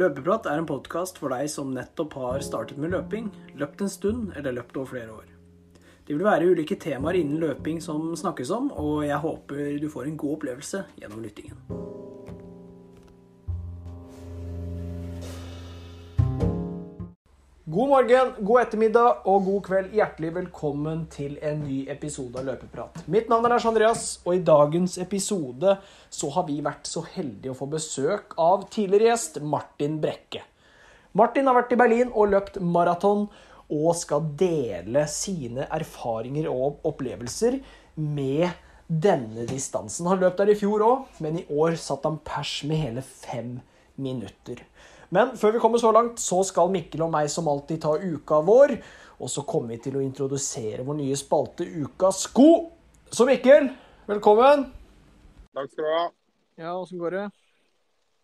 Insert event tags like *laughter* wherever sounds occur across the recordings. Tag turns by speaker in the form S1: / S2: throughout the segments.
S1: Løpeprat er en podkast for deg som nettopp har startet med løping, løpt en stund eller løpt over flere år. Det vil være ulike temaer innen løping som snakkes om, og jeg håper du får en god opplevelse gjennom lyttingen. God morgen, god ettermiddag og god kveld. Hjertelig velkommen til en ny episode av Løpeprat. Mitt navn er Lars Andreas, og i dagens episode så har vi vært så heldige å få besøk av tidligere gjest Martin Brekke. Martin har vært i Berlin og løpt maraton og skal dele sine erfaringer og opplevelser med denne distansen. Han løp der i fjor òg, men i år satt han pers med hele fem minutter. Men før vi kommer så langt, så skal Mikkel og meg som alltid ta uka vår. Og så kommer vi til å introdusere vår nye spalte Ukas sko. Så Mikkel, velkommen.
S2: Takk skal du ha.
S1: Ja, åssen går det?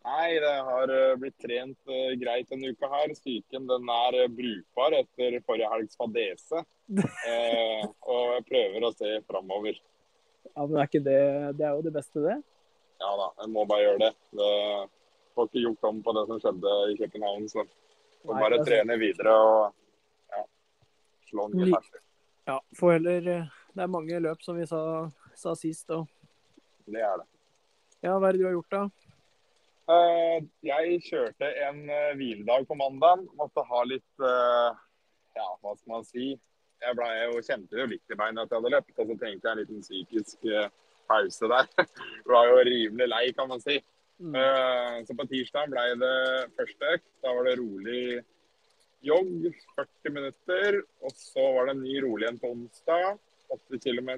S2: Nei, det har eh, blitt trent uh, greit denne uka her. Psyken den er uh, brukbar etter forrige helgs fadese. *laughs* eh, og jeg prøver å se framover.
S1: Ja, men er ikke det Det er jo det beste, det.
S2: Ja da, jeg må bare gjøre det. det får ikke gjort om på det som skjedde i København. Så får
S1: Nei,
S2: bare
S1: altså-
S2: trene videre og ja, slå nye ferser.
S1: Ja, for heller Det er mange løp, som vi sa, sa sist. Og
S2: Det er det.
S1: ja, hva er det du har gjort, da?
S2: Eh, jeg kjørte en uh, hviledag på mandag. Måtte ha litt eh, Ja, hva skal man si? Jeg ble, jo kjente jo litt i beina at jeg hadde løpt, og så trengte jeg en liten psykisk eh, pause der. *laughs* var jo rimelig lei, kan man si.
S1: Mm.
S2: Eh, så på tirsdag ble det første økt. Da var det rolig jogg, 40 minutter. Og så var det en ny rolig en på onsdag, 80 km.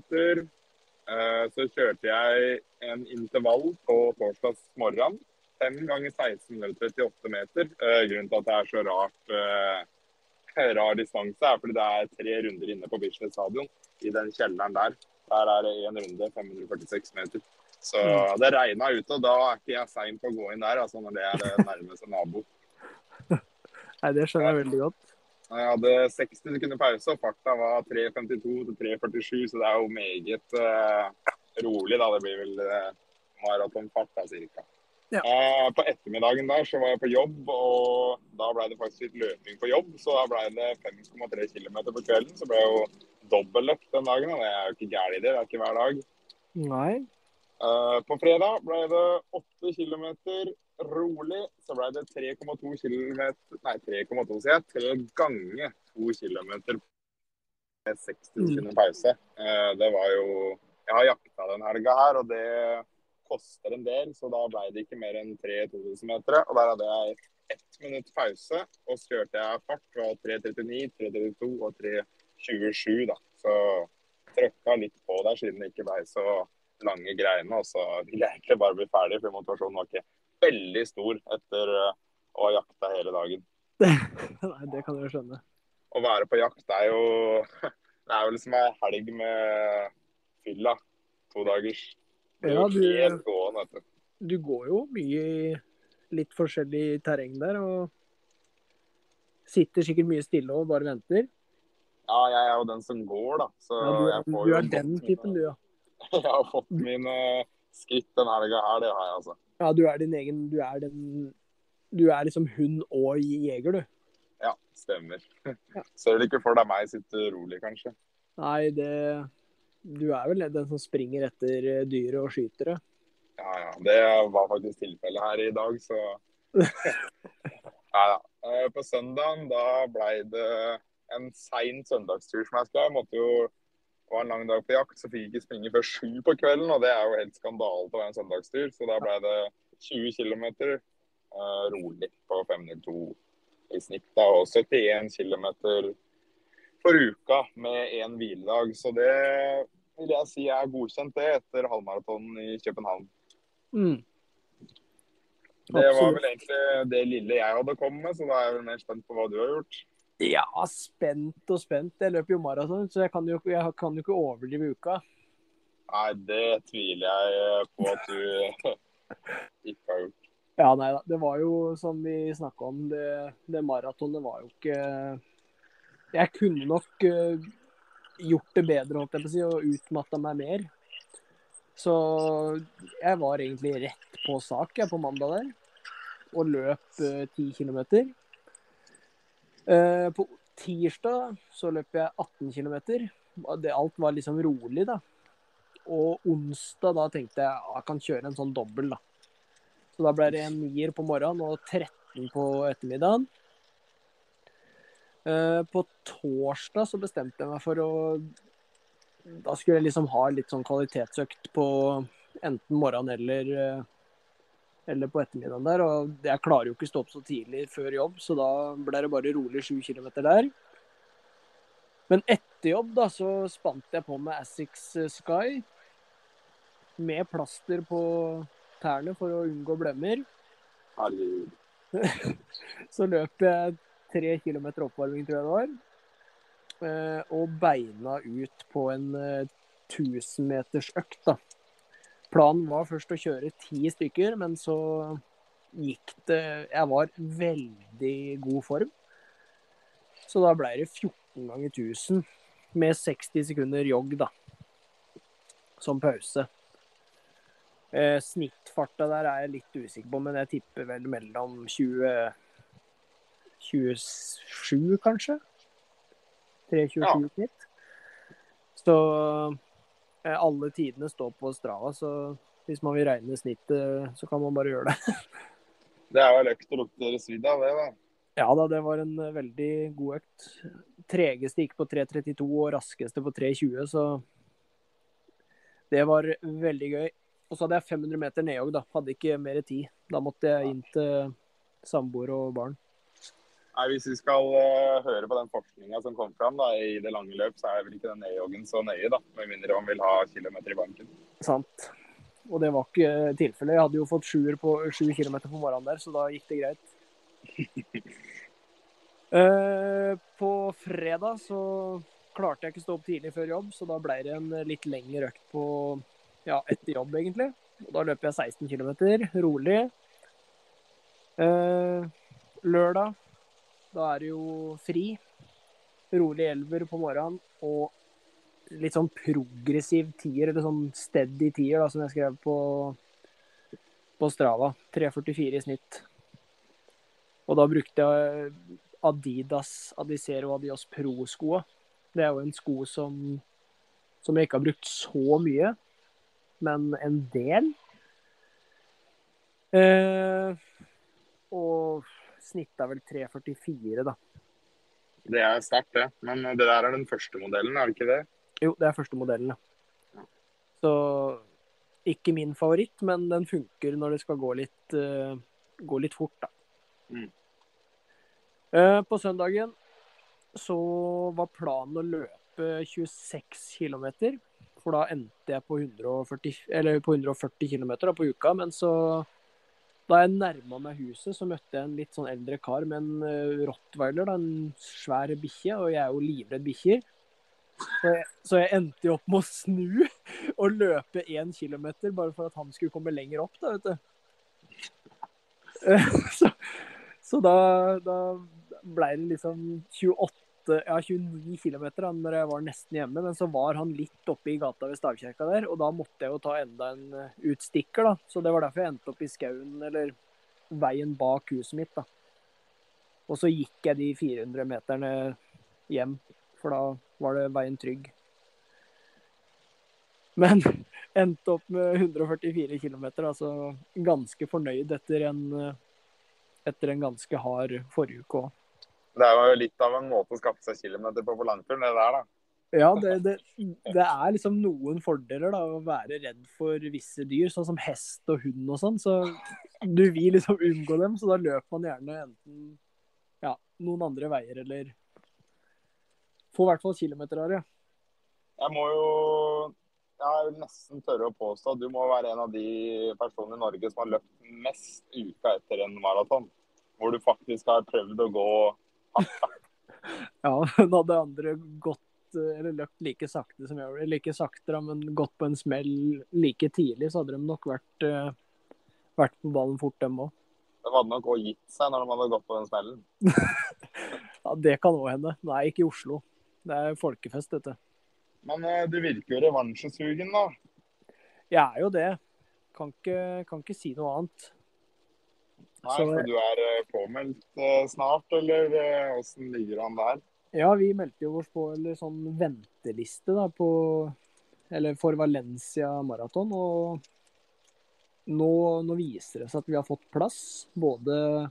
S2: Så kjørte jeg en intervall på torsdags morgen. 5 ganger 16 eller 38 meter. Eh, grunnen til at det er så rart eh, rar distanse, er fordi det er tre runder inne på Bislett stadion. I den kjelleren der. Der er det én runde, 546 meter. Så det regna ute, og da er ikke jeg sein på å gå inn der, altså når det er det nærmeste nabo. *laughs*
S1: Nei, det skjønner jeg veldig godt.
S2: Jeg hadde 60 sekunder pause, og farta var 3.52 til 3.47, så det er jo meget uh, rolig. da. Det blir vel uh, maratonfart da, cirka.
S1: Ja.
S2: Uh, på ettermiddagen der så var jeg på jobb, og da ble det faktisk litt løping på jobb. Så da ble det 5,3 km på kvelden. Så ble det jo dobbeltløpt den dagen, og det er jo ikke gæren i det. Det er ikke hver dag.
S1: Nei.
S2: Eh, på fredag ble det 8 km rolig. Så ble det 3,2 km Nei, 3,2 sier jeg. 3 ganger 2 km med 60 sekunder pause. Eh, det var jo Jeg har jakta den helga her, og det koster en del, så da ble det ikke mer enn 3 2000 meter. Og der hadde jeg ett minutt pause, og så kjørte jeg fart fra 3.39, 3.32 og 3.27, da. Så trøkka litt på der siden det ikke ble så lange greiene. Og så ville jeg egentlig bare bli ferdig, for motivasjonen var ikke veldig stor etter uh, å ha jakta hele dagen. *laughs*
S1: Nei, det kan jeg jo skjønne.
S2: Å være på jakt er jo *laughs* Det er jo liksom ei helg med fylla. To dagers. Er
S1: Ja, du-
S2: gående, vet du.
S1: Du går jo mye i litt forskjellig terreng der, og sitter sikkert mye stille og bare venter.
S2: Ja, jeg er jo den som går, da. Så
S1: Ja, du,
S2: jeg får
S1: du er
S2: jo
S1: den typen, du, ja. *laughs*
S2: Jeg har fått mine skritt den helga her, det har jeg, altså.
S1: Ja, du er din egen Du er den Du er liksom hund og jeger, du.
S2: Ja, stemmer.
S1: Ja. *laughs*
S2: Ser du ikke for deg meg sitte rolig, kanskje?
S1: Nei, det Du er vel den som springer etter eh, dyret og skyter det.
S2: Ja, ja. Det var faktisk tilfellet her i dag, så *laughs* Nei da. Eh, På søndagen da blei det en sein søndagstur som jeg skal. Jeg måtte jo var en lang dag på jakt, så fikk jeg ikke springe før sju på kvelden. Og det er jo helt skandale til å være en søndagstur, så da ble det 20 km uh, rolig på 502 i snitt. da, Og 71 km for uka med én hviledag. Så det vil jeg si er godkjent, det, etter halvmaratonen i København.
S1: Mm.
S2: Det var vel egentlig det lille jeg hadde kommet med, så da er jeg vel mer spent på hva du har gjort.
S1: Ja, spent og spent. Jeg løper jo maraton, så jeg kan jo, jeg kan jo ikke overdrive uka.
S2: Nei, det tviler jeg på at du *laughs* ikke har gjort.
S1: Ja, nei da. Det var jo som vi snakka om, det, det maratonet var jo ikke Jeg kunne nok eh, gjort det bedre, holdt jeg på å si, og utmatta meg mer. Så jeg var egentlig rett på sak jeg, på mandag der. og løp eh, ti kilometer. Eh, på tirsdag så løp jeg 18 km. Alt var liksom rolig, da. Og onsdag da tenkte jeg at jeg kan kjøre en sånn dobbel, da. Så da ble det en nier på morgenen og 13 på ettermiddagen. Eh, på torsdag så bestemte jeg meg for å Da skulle jeg liksom ha litt sånn kvalitetsøkt på enten morgenen eller, eh, eller på ettermiddagen der. Og jeg klarer jo ikke å stå opp så tidlig før jobb, så da ble det bare rolig sju kilometer der. Men etter jobb da, så spant jeg på med Assix Sky med plaster på tærne for å unngå blemmer. *laughs* Så løp jeg tre kilometer oppvarming, tror jeg det var. Eh, Og beina ut på en 1000 meters økt, da. Planen var først å kjøre ti stykker, men så gikk det Jeg var veldig god form. Så da ble det 14 ganger 1000 med 60 sekunder jogg, da. Som pause. Eh, snittfarta der er jeg litt usikker på, men jeg tipper vel mellom 20 27, kanskje? 3,27
S2: Ja.
S1: snitt. Så eh, alle tidene står på Strava, så hvis man vil regne snittet, så kan man bare gjøre det. *laughs*
S2: Det er vel økt å lukte svidd av, det, da.
S1: Ja da, det var en eh, veldig god økt. Tregeste gikk på 3.32 og raskeste på 3.20, så det var veldig gøy. Og så hadde jeg 500 meter nedjogg, da. Hadde ikke mer tid. Da måtte jeg inn til samboer og barn.
S2: Nei, Hvis vi skal uh, høre på den forskninga som kom fram da, i det lange løp, så er vel ikke den nedjoggen så nøye, da. Med mindre man vil ha kilometer i banken.
S1: Sant. Og det var ikke tilfellet. Jeg hadde jo fått sjuer på sju kilometer på morgenen der, så da gikk det greit. uh, *laughs* på fredag så klarte jeg ikke stå opp tidlig før jobb, så da ble det en litt lengre økt på ja, etter jobb, egentlig. Og da løper jeg 16 km, rolig. Uh, lørdag, da er det jo fri. Rolig elver på morgenen og litt sånn progressiv tier, eller sånn steady tier, da, som jeg skrev på, på Strava. 3,44 i snitt. Og da brukte jeg Adidas Adicero Adios Pro-skoa. Det er jo en sko som, som jeg ikke har brukt så mye, men en del. Eh, og snitta vel 3,44, da.
S2: Det er sterkt, det. Men det der er den første modellen, er det ikke det?
S1: Jo, det er første modellen, ja. Så ikke min favoritt, men den funker når det skal gå litt, uh, gå litt fort, da.
S2: Mm.
S1: Uh, på søndagen så var planen å løpe 26 km, for da endte jeg på 140, eller på 140 km da, på uka. Men så, da jeg nærma meg huset, så møtte jeg en litt sånn eldre kar med en eh, rottweiler, da, en svær bikkje, og jeg er jo livredd bikkjer. Så jeg, så jeg endte jo opp med å snu *laughs* og løpe én kilometer bare for at han skulle komme lenger opp, da, vet du. *laughs* Så, så da, da ble det liksom 28, ja 29 kilometer da når jeg var nesten hjemme. Men så var han litt oppe i gata ved stavkirka der, og da måtte jeg jo ta enda en eh, utstikker, da. Så det var derfor jeg endte opp i skauen, eller veien bak huset mitt, da. Og så gikk jeg de 400 meterne hjem, for da var det veien trygg. Men *laughs* endte opp med 144 km, altså ganske fornøyd etter en, eh, etter en ganske hard forrige uke òg.
S2: Det er jo litt av en måte å skaffe seg kilometer på på langturen, det der, da.
S1: Ja, det, det, det er liksom noen fordeler da, å være redd for visse dyr, sånn som hest og hund og sånn. Så du vil liksom unngå dem, så da løper man gjerne enten ja, noen andre veier eller Få i hvert fall kilometer av det.
S2: Jeg må jo jeg vil nesten tørre å påstå at du må være en av de personene i Norge som har løpt mest uka etter en maraton. Hvor du faktisk har prøvd å gå *laughs*
S1: Ja, hadde andre gått eh, eller løpt like sakte som jeg gjorde, eller ikke sakte, da, men gått på en smell like tidlig, så hadde de nok vært, eh, vært på ballen fort, dem òg.
S2: De hadde nok òg gitt seg når de hadde gått på den smellen. *laughs*
S1: Ja, det kan òg hende. Nei, ikke i Oslo. Det er folkefest, dette.
S2: Men eh, du virker jo revansjesugen, da.
S1: Jeg er jo det. Kan ikke, kan ikke si noe annet.
S2: Nei,
S1: Så-
S2: for du er eh, påmeldt eh, snart, eller eh, åssen ligger han der?
S1: Ja, vi meldte jo oss på en sånn venteliste da, på, eller for Valencia maraton. Og nå, nå viser det seg at vi har fått plass. Både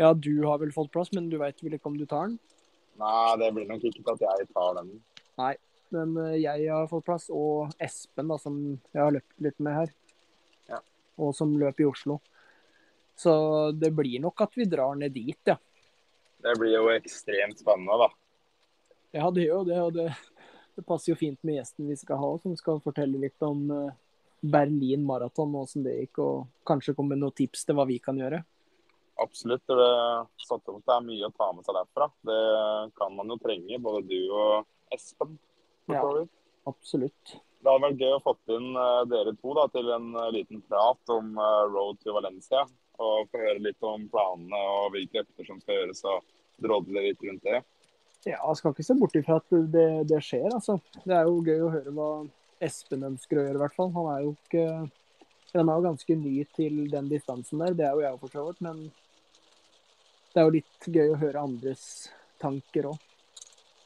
S1: Ja, du har vel fått plass, men du veit vel ikke om du tar den?
S2: Nei, det blir nok ikke til at jeg tar den.
S1: Nei, Men eh, jeg har fått plass, og Espen, da, som jeg har løpt litt med her.
S2: Ja.
S1: Og som løp i Oslo. Så det blir nok at vi drar ned dit, ja.
S2: Det blir jo ekstremt spennende, da.
S1: Ja, det gjør jo det. Og det, det passer jo fint med gjesten vi skal ha, som skal fortelle litt om eh, Berlin maraton og åssen det gikk, og kanskje komme med noen tips til hva vi kan gjøre.
S2: Absolutt. Det det er mye å ta med seg derfra. Det kan man jo trenge, både du og Espen.
S1: Ja. Absolutt.
S2: Det hadde vært gøy å få inn eh, dere to da, til en eh, liten prat om Road to Valencia. Og få høre litt om planene og hvilke økter som skal gjøres, og drodle litt rundt det.
S1: Ja, jeg skal ikke se bort ifra at det, det skjer, altså. Det er jo gøy å høre hva Espen ønsker å gjøre, i hvert fall. Han er jo ikke Han er jo ganske ny til den distansen der, det er jo jeg for så vidt, men det er jo litt gøy å høre andres tanker òg.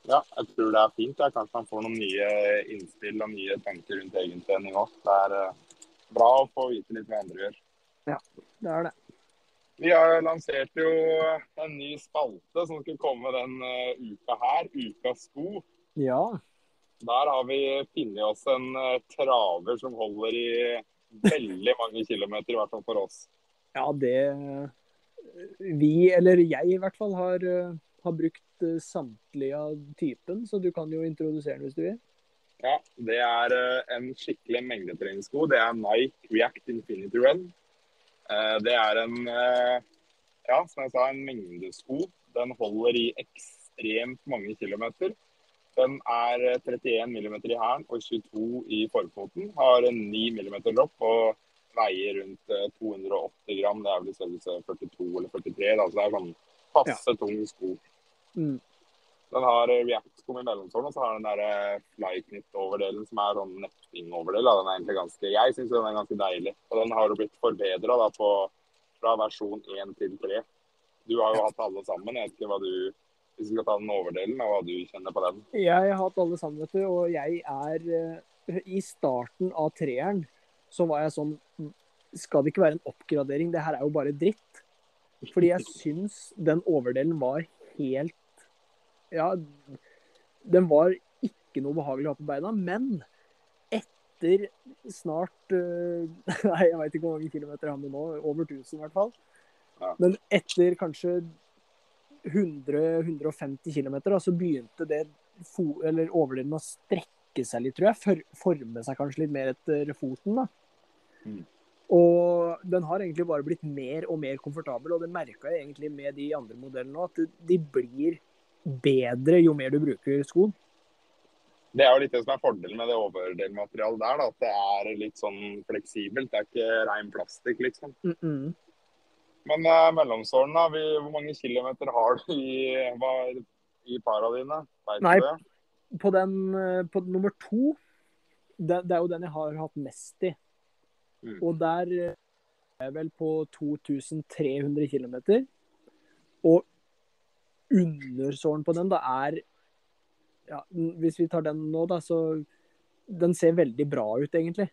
S2: Ja, jeg tror det er fint. Jeg kanskje man får noen nye innspill og nye tanker rundt egen trening òg. Det er eh, bra å få vite litt hva andre gjør.
S1: Det er det.
S2: Vi har lansert jo en ny spalte som skulle komme den eh, uka her. Ukas sko.
S1: Ja.
S2: Der har vi funnet oss en eh, traver som holder i veldig mange kilometer, i hvert fall for oss.
S1: Ja, det Vi, eller jeg i hvert fall, har, eh, har brukt eh, samtlige av typen, så du kan jo introdusere den hvis du vil.
S2: Ja, Det er eh, en skikkelig mengdetreningssko. Det er Nike React Infinity Run. Eh, Det er en, eh, ja, som jeg sa, en mengdesko. Den holder i ekstremt mange kilometer. Den er eh, 31 mm i hælen og 22 i forfoten. Har en 9 mm dropp og veier rundt eh, 280 gram. Det er vel i størrelse 42 eller 43, da, så det er sånn passe tung sko.
S1: Mm.
S2: Den har eh, React-skum i mellomsålen, og så har den der eh, Flyknit-overdelen som er sånn netting-overdel. Den er egentlig ganske, jeg syns den er ganske deilig. Og den har jo blitt forbedra fra versjon 1 til 3. Du har jo hatt alle sammen. Jeg vet ikke hva du Hvis vi skal ta den overdelen, og hva du kjenner på den.
S1: Jeg har hatt alle sammen, vet du, og jeg er eh, I starten av treeren så var jeg sånn Skal det ikke være en oppgradering? Det her er jo bare dritt. Fordi jeg syns den overdelen var helt Ja, den var ikke noe behagelig å ha på beina, men etter snart eh, *laughs* Nei, jeg veit ikke hvor mange kilometer har med nå. Over 1000 i hvert fall.
S2: Ja.
S1: Men etter kanskje 100-150 km, så begynte det eller overdelen å strekke seg litt, tror jeg. For forme seg kanskje litt mer etter foten. da.
S2: Mm.
S1: Og den har egentlig bare blitt mer og mer komfortabel, og det merka jeg egentlig med de andre modellene òg, at de blir bedre jo mer du bruker skoen.
S2: Det er jo litt det som er fordelen med det overdelmaterialet der. da, At det er litt sånn fleksibelt. Det er ikke rein plastikk, liksom.
S1: Mm -mm.
S2: Men eh, mellomsålen, da. Vi, hvor mange kilometer har du i, hva, i para dine?
S1: Nei. På den eh, på nummer to, det, det er jo den jeg har hatt mest i.
S2: Mm.
S1: Og der eh, er jeg vel på 2300 km. Og undersålen på den da er ja, Hvis vi tar den nå, da, så Den ser veldig bra ut, egentlig.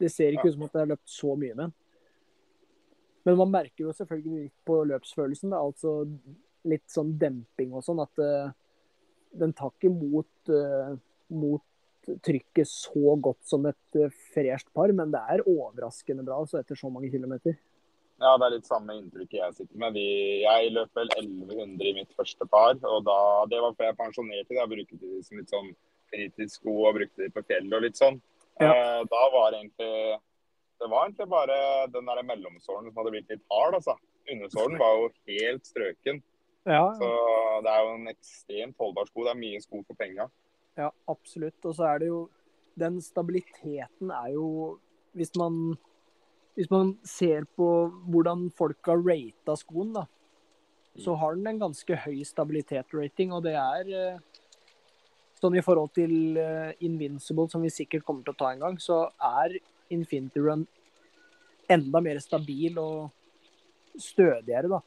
S1: Det ser ikke
S2: Ja.
S1: ut som at det har løpt så mye med den. Men man merker jo selvfølgelig på løpsfølelsen. Da, altså litt sånn demping og sånn. At uh, den tar ikke mot, uh, mot trykket så godt som et uh, fresht par, men det er overraskende bra altså, etter så mange kilometer.
S2: Ja, det er litt samme inntrykket jeg sitter med. De, jeg løp vel 1100 i mitt første par, og da, det var før jeg pensjonerte. Jeg brukte de som litt sånn fritidssko og brukte de på fjellet og litt sånn.
S1: Ja.
S2: Eh, da var det egentlig Det var egentlig bare den der mellomsålen som hadde blitt litt hard, altså. Undersålen var jo helt strøken.
S1: Ja,
S2: Så det er jo en ekstremt holdbar sko. Det er mye sko for penga.
S1: ja, absolutt. Og så er det jo Den stabiliteten er jo Hvis man hvis man ser på hvordan folk har rata skoen, da, så har den en ganske høy stabilitet-rating. Og det er eh, sånn i forhold til eh, Invincible, som vi sikkert kommer til å ta en gang, så er Infinity Run enda mer stabil og stødigere, da.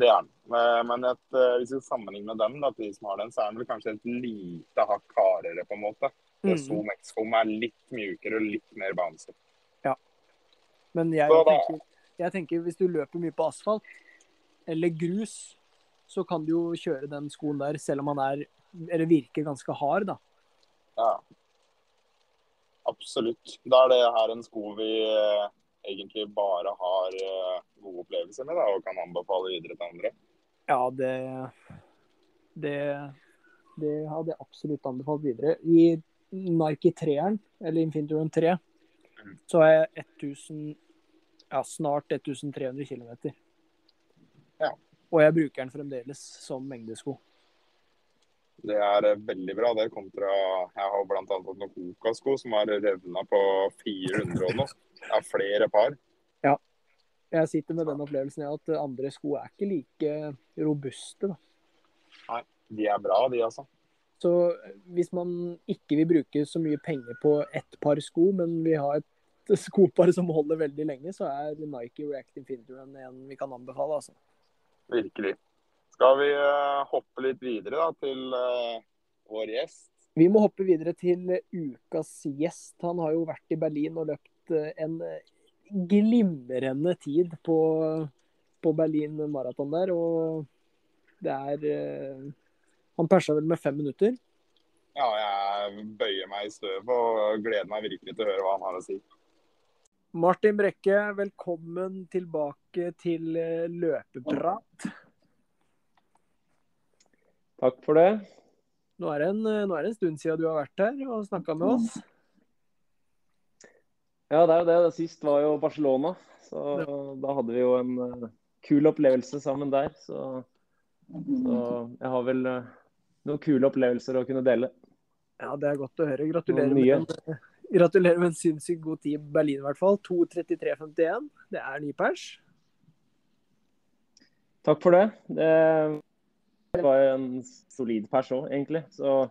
S2: Det er den. Men- et, eh, hvis vi sammenligner dem, da, de som har den, så er den vel kanskje et lite hakk hardere, på en måte.
S1: Mm.
S2: X-Foam er litt mjukere og litt mer bouncy.
S1: Men jeg tenker, jeg tenker hvis du løper mye på asfalt eller grus, så kan du jo kjøre den skoen der selv om han er eller virker ganske hard, da.
S2: Ja. Absolutt. Da er det her en sko vi eh, egentlig bare har eh, gode opplevelser med, da, og kan anbefale videre til andre.
S1: Ja, det Det, det hadde jeg absolutt anbefalt videre. I Nike 3-eren, eller Infinity Run 3,
S2: Mm.
S1: Så er jeg 1000 Ja, snart 1300 km.
S2: Ja.
S1: Og jeg bruker den fremdeles som mengdesko.
S2: Det er eh, veldig bra. det kontra Jeg har bl.a. fått noen Coca-sko som har revna på 400 og noe. Det er flere par. Ja.
S1: Jeg sitter med den opplevelsen at andre sko er ikke like robuste. Da.
S2: De er bra, de, altså.
S1: Så hvis man ikke vil bruke så mye penger på ett par sko, men vi har et *laughs* skopar som holder veldig lenge, så er Nike React Finderen en vi kan anbefale. Altså.
S2: Virkelig. Skal vi eh, hoppe litt videre da, til eh, vår gjest?
S1: Vi må hoppe videre til ukas gjest. Han har jo vært i Berlin og løpt eh, en eh, glimrende tid på, på Berlin maraton der. Og det er eh, Han persa vel med fem minutter.
S2: Ja, jeg bøyer meg i støvet og gleder meg virkelig til å høre hva han har å si.
S1: Martin Brekke, velkommen tilbake til eh, løpeprat.
S3: Takk for det.
S1: Nå er, det en, eh, nå er det en stund siden du har vært her og snakka med oss.
S3: Ja, det er jo det. Det sist var jo Barcelona. Så da hadde vi jo en eh, kul opplevelse sammen der. Så, så jeg har vel noen kule opplevelser å kunne dele.
S1: Ja, Det er godt å høre. Gratulerer med en, eh, gratulerer med en sinnssykt god tid i Berlin, i hvert fall. 2.33,51. Det er ny pers.
S3: Takk for det. Det var jo en solid pers òg, egentlig. Så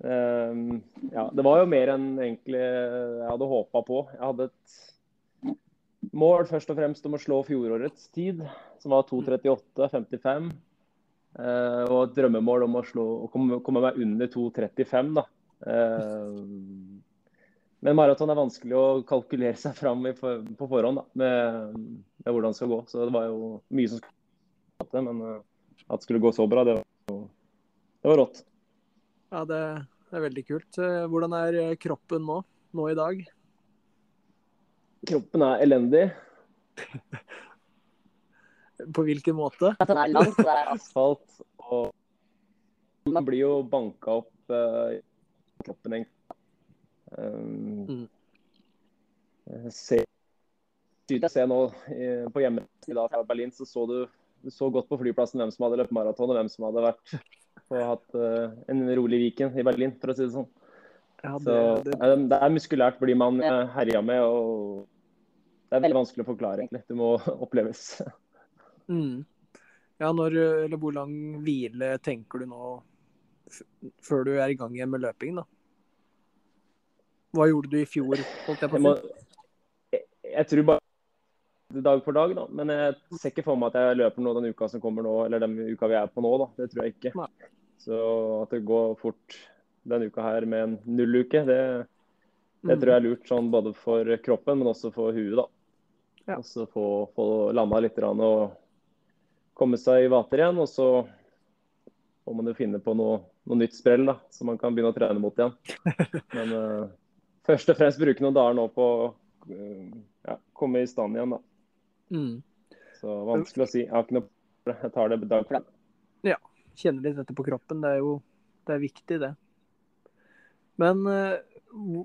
S3: um, ja, det var jo mer enn egentlig jeg hadde håpa på. Jeg hadde et mål først og fremst om å slå fjorårets tid, som var 2.38,55. Eh, og et drømmemål om å, slå, å komme, komme meg under 2.35. da. Eh, men maraton er vanskelig å kalkulere seg fram i for, på forhånd da, med, med hvordan det skal gå. Så det var jo mye som skulle til, men eh, at det skulle gå så bra, det var, det var rått.
S1: Ja, det, det er veldig kult. Hvordan er kroppen nå? Nå i dag?
S3: Kroppen er elendig. *laughs*
S1: På hvilken måte?
S4: At den er langt, så det er *laughs*
S3: Asfalt og Man blir jo banka opp uh, kroppen, egentlig. Um,
S1: Mm.
S3: å se nå eh, på hjemmesiden i dag fra Berlin, så så du, du så godt på flyplassen hvem som hadde løpt maraton, og hvem som hadde vært og hatt uh, en rolig Viken i Berlin, for å si det sånn.
S1: Ja,
S3: Så
S1: det, det,
S3: eh, det er muskulært blir man eh, herja med, og det er veldig vanskelig å forklare, egentlig. Det må *laughs* oppleves.
S1: Mm. Ja, når, eller hvor lang hvile tenker du nå før du er i gang igjen med løping, da? Hva gjorde du i fjor? Holdt jeg på å si?
S3: jeg, tror bare dag for dag, da. Men jeg ser ikke for meg at jeg løper nå den uka som kommer nå, eller den uka vi er på nå, da. Det tror jeg ikke.
S1: Nei.
S3: Så at det går fort denne uka her med en nulluke, det, det
S1: Mm.
S3: tror jeg er lurt sånn både for kroppen, men også for huet, da.
S1: Ja.
S3: Og så få, få landa litt og komme seg i vater igjen. Og så må man jo finne på noe, noe nytt sprell, da, som man kan begynne å trene mot igjen. Men uh, først og fremst bruke noen dager nå på å uh, ja, komme i stand igjen, da.
S1: Mm.
S3: Så vanskelig å si. Jeg har ikke noe Jeg tar det dag for dag.
S1: Kjenne litt dette på kroppen, det er jo det er viktig, det. Men uh,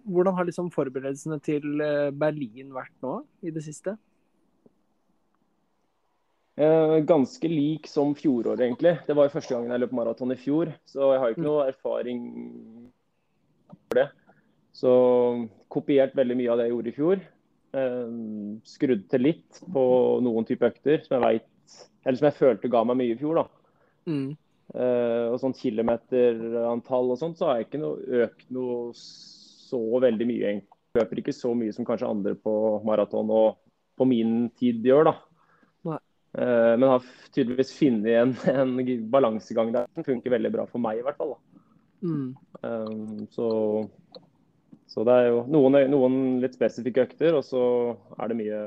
S1: hvordan har liksom forberedelsene til Berlin vært nå i det siste?
S3: Eh, ganske lik som fjoråret, egentlig. Det var første gangen jeg løp maraton i fjor, så jeg har ikke noe erfaring for det. Så kopiert veldig mye av det jeg gjorde i fjor. Eh, skrudd til litt på noen type økter som jeg vet, eller som jeg følte ga meg mye i fjor. da.
S1: Mm.
S3: Eh, og sånn kilometerantall og sånt, så har jeg ikke noe økt noe så veldig mye. Jeg løper ikke så mye som kanskje andre på maraton og på min tid gjør, da. Eh, men har tydeligvis funnet en, *laughs* en balansegang der som funker veldig bra for meg, i hvert fall.
S1: Mm.
S3: Um, så, så det er jo noen, noen, litt spesifikke økter, og så er det mye,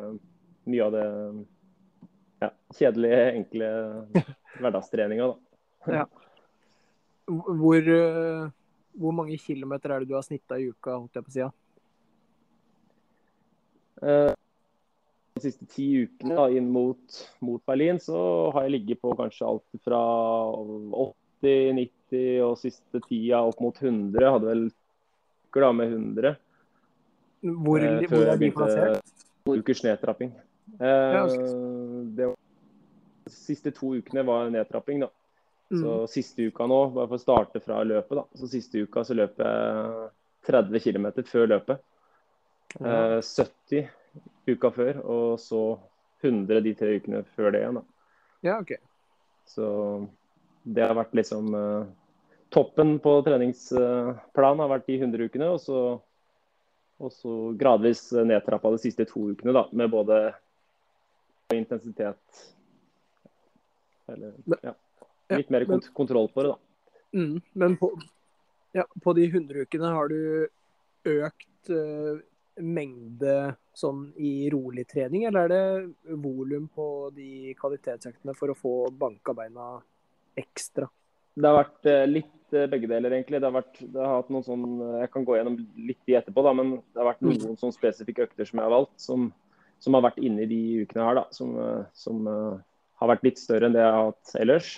S3: mye av det ja, kjedelige, enkle *laughs* hverdagstreninga,
S1: da. Ja. Hvor, uh, hvor, mange kilometer er det du har snitta i uka, holdt jeg på å si?
S3: Uh, de siste ti ukene da, inn mot, mot, Berlin, så har jeg ligget på kanskje alt fra 80, 90 og siste tida opp mot 100. Jeg hadde vel uker da med 100.
S1: Hvor, eh, hvor er de plassert?
S3: To ukers nedtrapping. Eh, det var, de siste to ukene var nedtrapping, da. Mm. Siste uka nå, bare for å starte fra løpet, da. Så siste uka så løp jeg 30 km før løpet. Eh, 70 uka før, og så 100 de tre ukene før det igjen. da.
S1: Ja, ok.
S3: Så det har vært liksom uh, Toppen på treningsplanen har vært de 100 ukene, og så, og så gradvis nedtrappa de siste to ukene da, med både intensitet Eller ja, litt mer kont kontroll på det, da.
S1: Mm, men på, ja, på de 100 ukene har du økt uh, mengde sånn i rolig trening, eller er det volum på de kvalitetsøktene for å få banka beina ekstra?
S3: Det har vært eh, litt eh, begge deler, egentlig. Det har vært, det har hatt noen sånn, eh, Jeg kan gå gjennom litt de etterpå, da, men det har vært mm. noen sånn spesifikke økter som jeg har valgt, som, som har vært inne i de ukene her, da, som, som uh, har vært litt større enn det jeg har hatt ellers.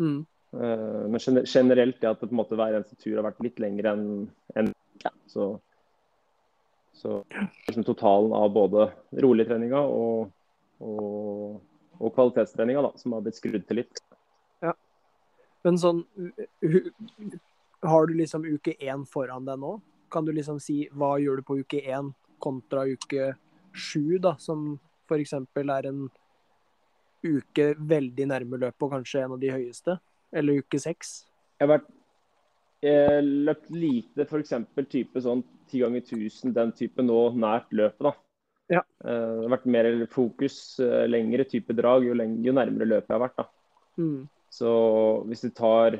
S3: Mm. Uh, men generelt det at det på en måte hver eneste tur har vært litt lengre enn en, ja, så så liksom totalen av både roligtreninga og, og, og kvalitetstreninga da, som har blitt skrudd til litt.
S1: Ja. Men sånn Har du liksom uke én foran deg nå? Kan du liksom si hva gjør du på uke én kontra uke sju, da, som f.eks. er en uke veldig nærme løpet og kanskje en av de høyeste? Eller uke seks?
S3: Jeg har vært eh, løpt lite f.eks. type sånn 10 ganger 1000, den type nå nært løpet. da.
S1: Ja.
S3: Eh, det har vært mer fokus, eh, lengre type drag, jo, lenger, jo nærmere løpet jeg har vært. da.
S1: Mm.
S3: Så hvis du tar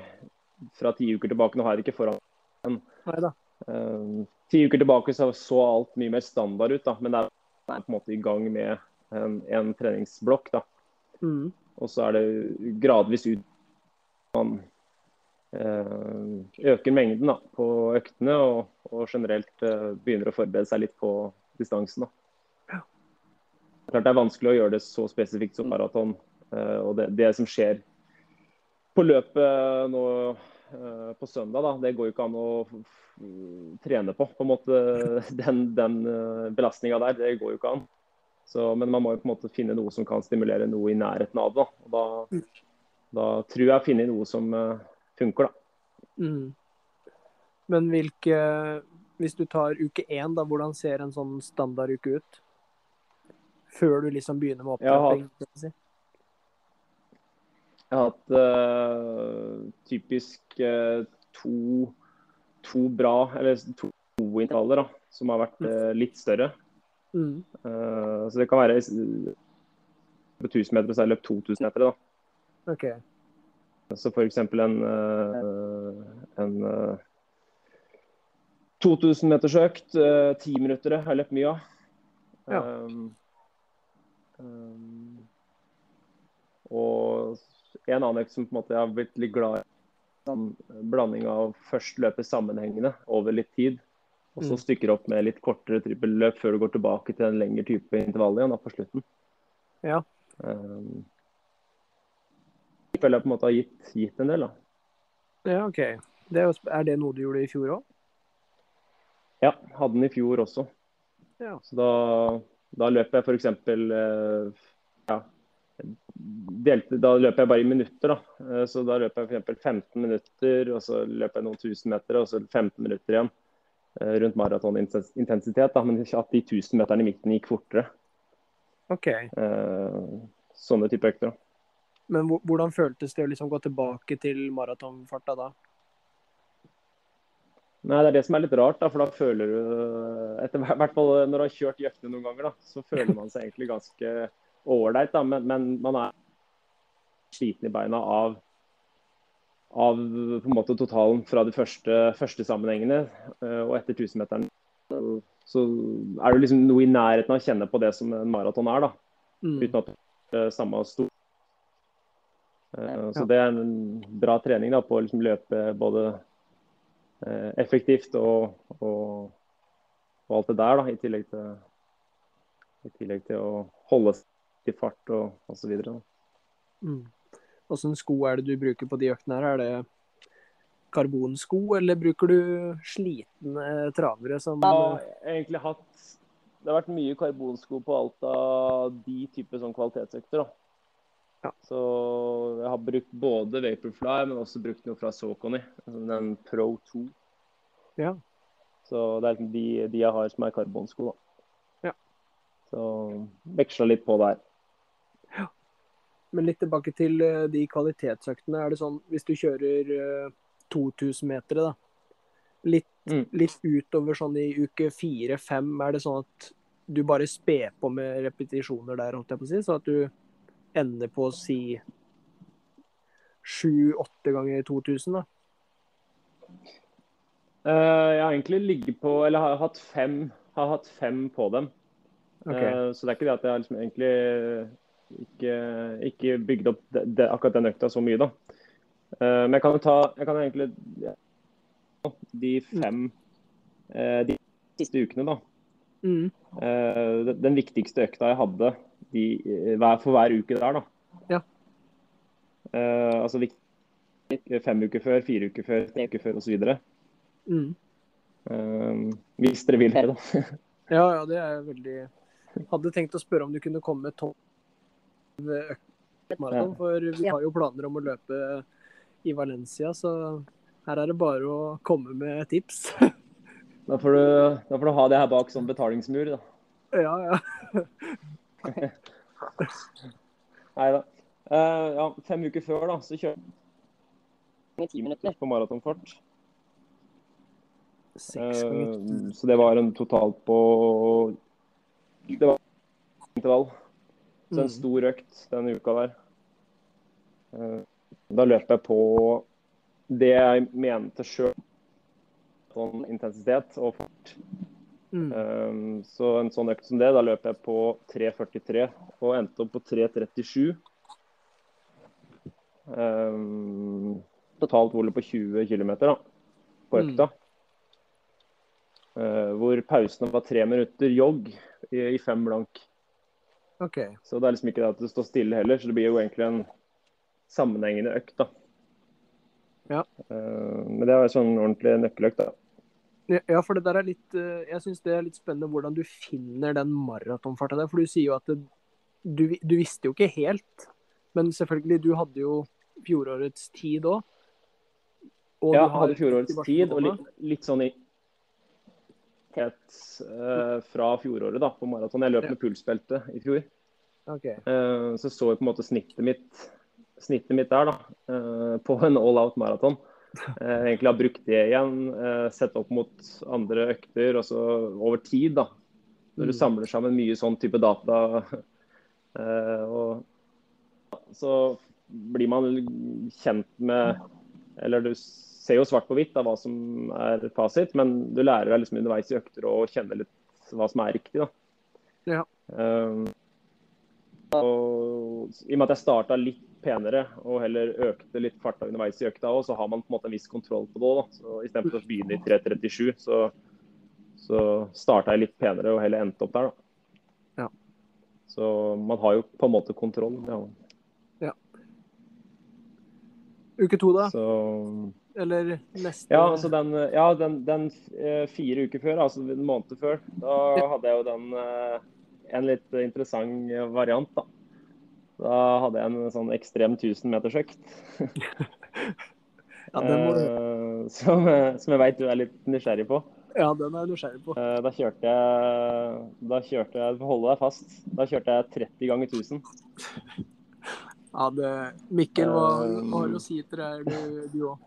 S3: fra ti uker tilbake, nå har jeg det ikke foran men uh, ti uker tilbake så, så alt mye mer standard ut, da. Men det er på en måte i gang med en, en treningsblokk. da.
S1: Mm.
S3: Og så er det gradvis ut man Eh, øker mengden da, på øktene og, og generelt uh, begynner å forberede seg litt på distansen.
S1: Da.
S3: Klart Det er vanskelig å gjøre det så spesifikt som maraton. Uh, og det, det, som skjer på løpet nå på søndag, da, det går jo ikke an å trene på. på en måte *laughs* Den, den belastninga der, det går jo ikke an. Så, men man må jo på en måte finne noe som kan stimulere noe i nærheten av det. Da. da, mm. da tror jeg å finne noe som funker, da.
S1: Mm. Men hvilke Hvis du tar uke én, da, hvordan ser en sånn standarduke ut? Før du liksom begynner med opptrapping?
S3: Jeg, jeg har hatt uh, typisk uh, to, to, bra, eller to gode intervaller, da, som har vært uh, litt større.
S1: Mm.
S3: så det kan være på 1000 meter, så har jeg løpt 2000 meter. da.
S1: Okay.
S3: Så f.eks. en, eh, en 2000 eh, meters økt, eh, ti minutter har jeg løpt mye av.
S1: Ja.
S3: Um, um, og en annen økt som på en måte jeg har blitt litt glad i, en blanding av først løpe sammenhengende over litt tid, og så mm. stykker opp med litt kortere trippelløp før du går tilbake til en lengre type intervall igjen da, på slutten.
S1: Ja.
S3: Um, føler jeg på en måte har gitt, gitt en del. da.
S1: Ja, OK. Det er, er, det noe du gjorde i fjor òg?
S3: Ja, hadde den i fjor også.
S1: Ja.
S3: Så da, da løp jeg f.eks. Eh, ja, delte, da løper jeg bare i minutter. da. Eh, så da løper jeg f.eks. 15 minutter, og så løper jeg noen tusen meter, og så 15 minutter igjen eh, rundt maratonintensitet. Men at de 1000 meterne i midten gikk fortere.
S1: Ok.
S3: Sånne type økter. da.
S1: Men hvordan føltes det å liksom gå tilbake til maratonfarta da?
S3: Nei, Det er det som er litt rart, da, for da føler du etter hvert fall Når du har kjørt i øktene noen ganger, da, så føler man seg egentlig ganske ålreit. Men, men, man er sliten i beina av, av på en måte totalen fra de første, første sammenhengene. eh, Og etter 1000-meteren så er du liksom noe i nærheten av å kjenne på det som en maraton er. da,
S1: Mm.
S3: Uten at det er samme stor. Eh, Så det er en bra trening da, på å liksom løpe både eh, effektivt og, og, og alt det der, da, i tillegg til, i tillegg til å holde seg i fart og osv.
S1: Mm. Hvilke sko er det du bruker på de øktene her? Er det karbonsko, eller bruker du slitne travere som
S3: Jeg har egentlig hatt Det har vært mye karbonsko på alt av de typer sånn kvalitetsøkter. da.
S1: Ja.
S3: Så jeg har brukt både Vaporfly, men også brukt noe fra Socony. Den Pro 2.
S1: Ja.
S3: Så det er liksom de, de jeg har som er karbonsko. da.
S1: Ja.
S3: Så veksla litt på der. Ja.
S1: Men litt tilbake til eh, de kvalitetsøktene. Er det sånn hvis du kjører eh, 2000 meter, da, litt,
S3: Mm.
S1: litt utover sånn i uke fire-fem, er det sånn at du bare sper på med repetisjoner der, holdt jeg på å si, så at du ender på å si sju-åtte ganger 2000, da?
S3: Eh, jeg har egentlig ligget på Eller har hatt fem, har hatt fem på dem.
S1: Okay.
S3: Eh, Så det er ikke det at jeg har liksom egentlig ikke, ikke bygd opp det, det, akkurat den økta så mye, da. Eh, Men jeg kan jo ta Jeg kan egentlig De fem eh, de siste ukene, da.
S1: Mm.
S3: Den- Den viktigste økta jeg hadde de, hver, for hver uke der, da.
S1: Ja.
S3: Uh, altså fem uker før, fire uker før, tre uker før osv.
S1: Mm.
S3: Uh, hvis dere vil det, da. *laughs*
S1: Ja, ja, det er veldig Hadde tenkt å spørre om du kunne komme med topp maraton, for vi har jo planer om å løpe i Valencia, så her er det bare å komme med tips.
S3: Da får, du, da får du ha det her bak som betalingsmur, da.
S1: Ja, ja. *laughs* *laughs*
S3: Nei da. Uh, ja, fem uker før da, så kjører jeg ti minutter på maratonfart. Uh. Så det var en total på Det var intervall. Så en
S1: Mm.
S3: stor økt denne uka der. Uh, da løp jeg på det jeg mente sjøl sånn intensitet og fart.
S1: Mm.
S3: Um, så en sånn økt som det, da løp jeg på 3.43 og endte opp på 3.37. Um, totalt volum på 20 km da, på
S1: Mm.
S3: økta. Uh, hvor pausene var tre minutter jogg i, i fem blank.
S1: Okay.
S3: Så det er liksom ikke det at det står stille heller, så det blir jo egentlig en sammenhengende økt. da.
S1: Ja.
S3: Uh, men det er sånn ordentlig nøkkeløkt. da.
S1: Ja, for det der er litt eh, Jeg syns det er litt spennende hvordan du finner den maratonfarta der. For du sier jo at det, du, du visste jo ikke helt. Men selvfølgelig, du hadde jo fjorårets tid òg.
S3: Ja, jeg hadde fjorårets tid og litt, litt sånn i uh, fra fjoråret da, på maraton. Jeg løp
S1: Ja.
S3: med pulsbelte i fjor.
S1: Okay.
S3: Uh, så så jeg på en måte snittet mitt, snittet mitt der da, uh, på en all out maraton. *laughs* Eh, egentlig har brukt det igjen, eh, sett opp mot andre økter, og så over tid, da. Når du
S1: Mm.
S3: samler sammen mye sånn type data, *laughs* eh, og så blir man kjent med Eller du ser jo svart på hvitt av hva som er fasit, men du lærer deg liksom underveis i økter å kjenne litt hva som er riktig. da.
S1: Ja.
S3: Um, og I og med at jeg starta litt penere og heller økte litt farta underveis i økta òg, så har man på en måte en viss kontroll på det òg. Istedenfor å begynne i 3.37, så, så starta jeg litt penere og heller endte opp der, da.
S1: Ja.
S3: Så man har jo på en måte kontroll. Ja.
S1: Uke to, da?
S3: Så
S1: Eller neste
S3: Ja, altså den, ja, den, den eh, fire uker før, altså en måned før, da hadde jeg jo den eh, en litt interessant variant, da. Da hadde jeg en sånn ekstrem 1000-metersøkt. *laughs*
S1: Ja, den, må, du-
S3: eh, som, som jeg veit du er litt nysgjerrig på.
S1: ja, den er jeg nysgjerrig på.
S3: Eh, da kjørte jeg Da kjørte jeg holde deg fast. Da kjørte jeg 30 ganger 1000.
S1: Ja, det, Mikkel, hva hva har du å si til det du- du òg?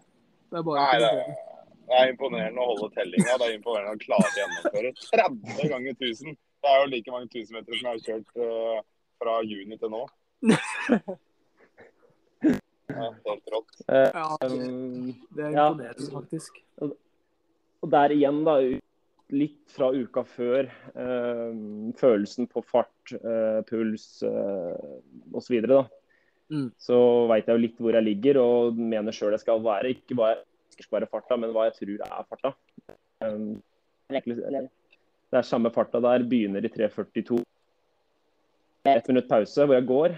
S1: Det er bare
S2: Nei, det er imponerende å holde tellinga. Det er imponerende å klare å gjennomføre 30 ganger 1000. Det er jo like mange 1000 meter som jeg har kjørt uh, fra juni til nå. Ja, helt rått.
S1: Ja, det,
S3: Um,
S1: er
S3: Ja.
S1: faktisk.
S3: Og der igjen, da, litt fra uka før. Eh, følelsen på fart, eh, puls eh, osv. Så,
S1: Mm.
S3: så veit jeg jo litt hvor jeg ligger og mener sjøl jeg skal være. Ikke hva jeg skal være farta, men hva jeg tror er farta. Eh, det er samme farta der. Begynner i 3.42. Ett minutt pause hvor jeg går.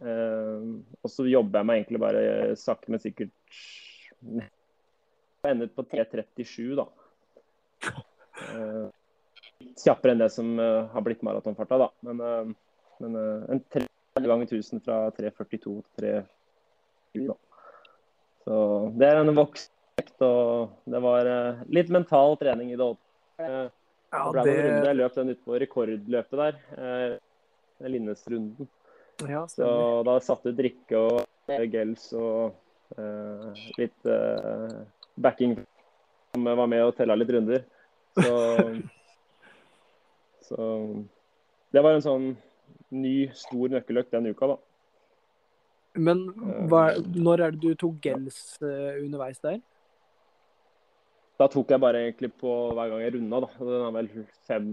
S3: Eh, og så jobber jeg meg egentlig bare sakte, men sikkert Jeg endet på 3.37, da. Eh, litt kjappere enn det som eh, har blitt maratonfarta, da. Men, men en 30 ganger 1000 fra 3.42 til 3.20, da. Så det er en voksen og det var litt mental trening i det. Eh,
S1: Ja,
S3: det. Jeg løp den utpå rekordløpet der. Den Linnes-runden.
S1: Ja,
S3: Så da satt det drikke og eh, gels og uh, litt uh, backing som var med og tella litt runder. Så, *laughs* så det var en sånn ny, stor nøkkeløkt den uka, da.
S1: Men hva, når er det du tok gels uh, underveis der?
S3: Da tok jeg bare egentlig på hver gang jeg runda, da. Den er vel fem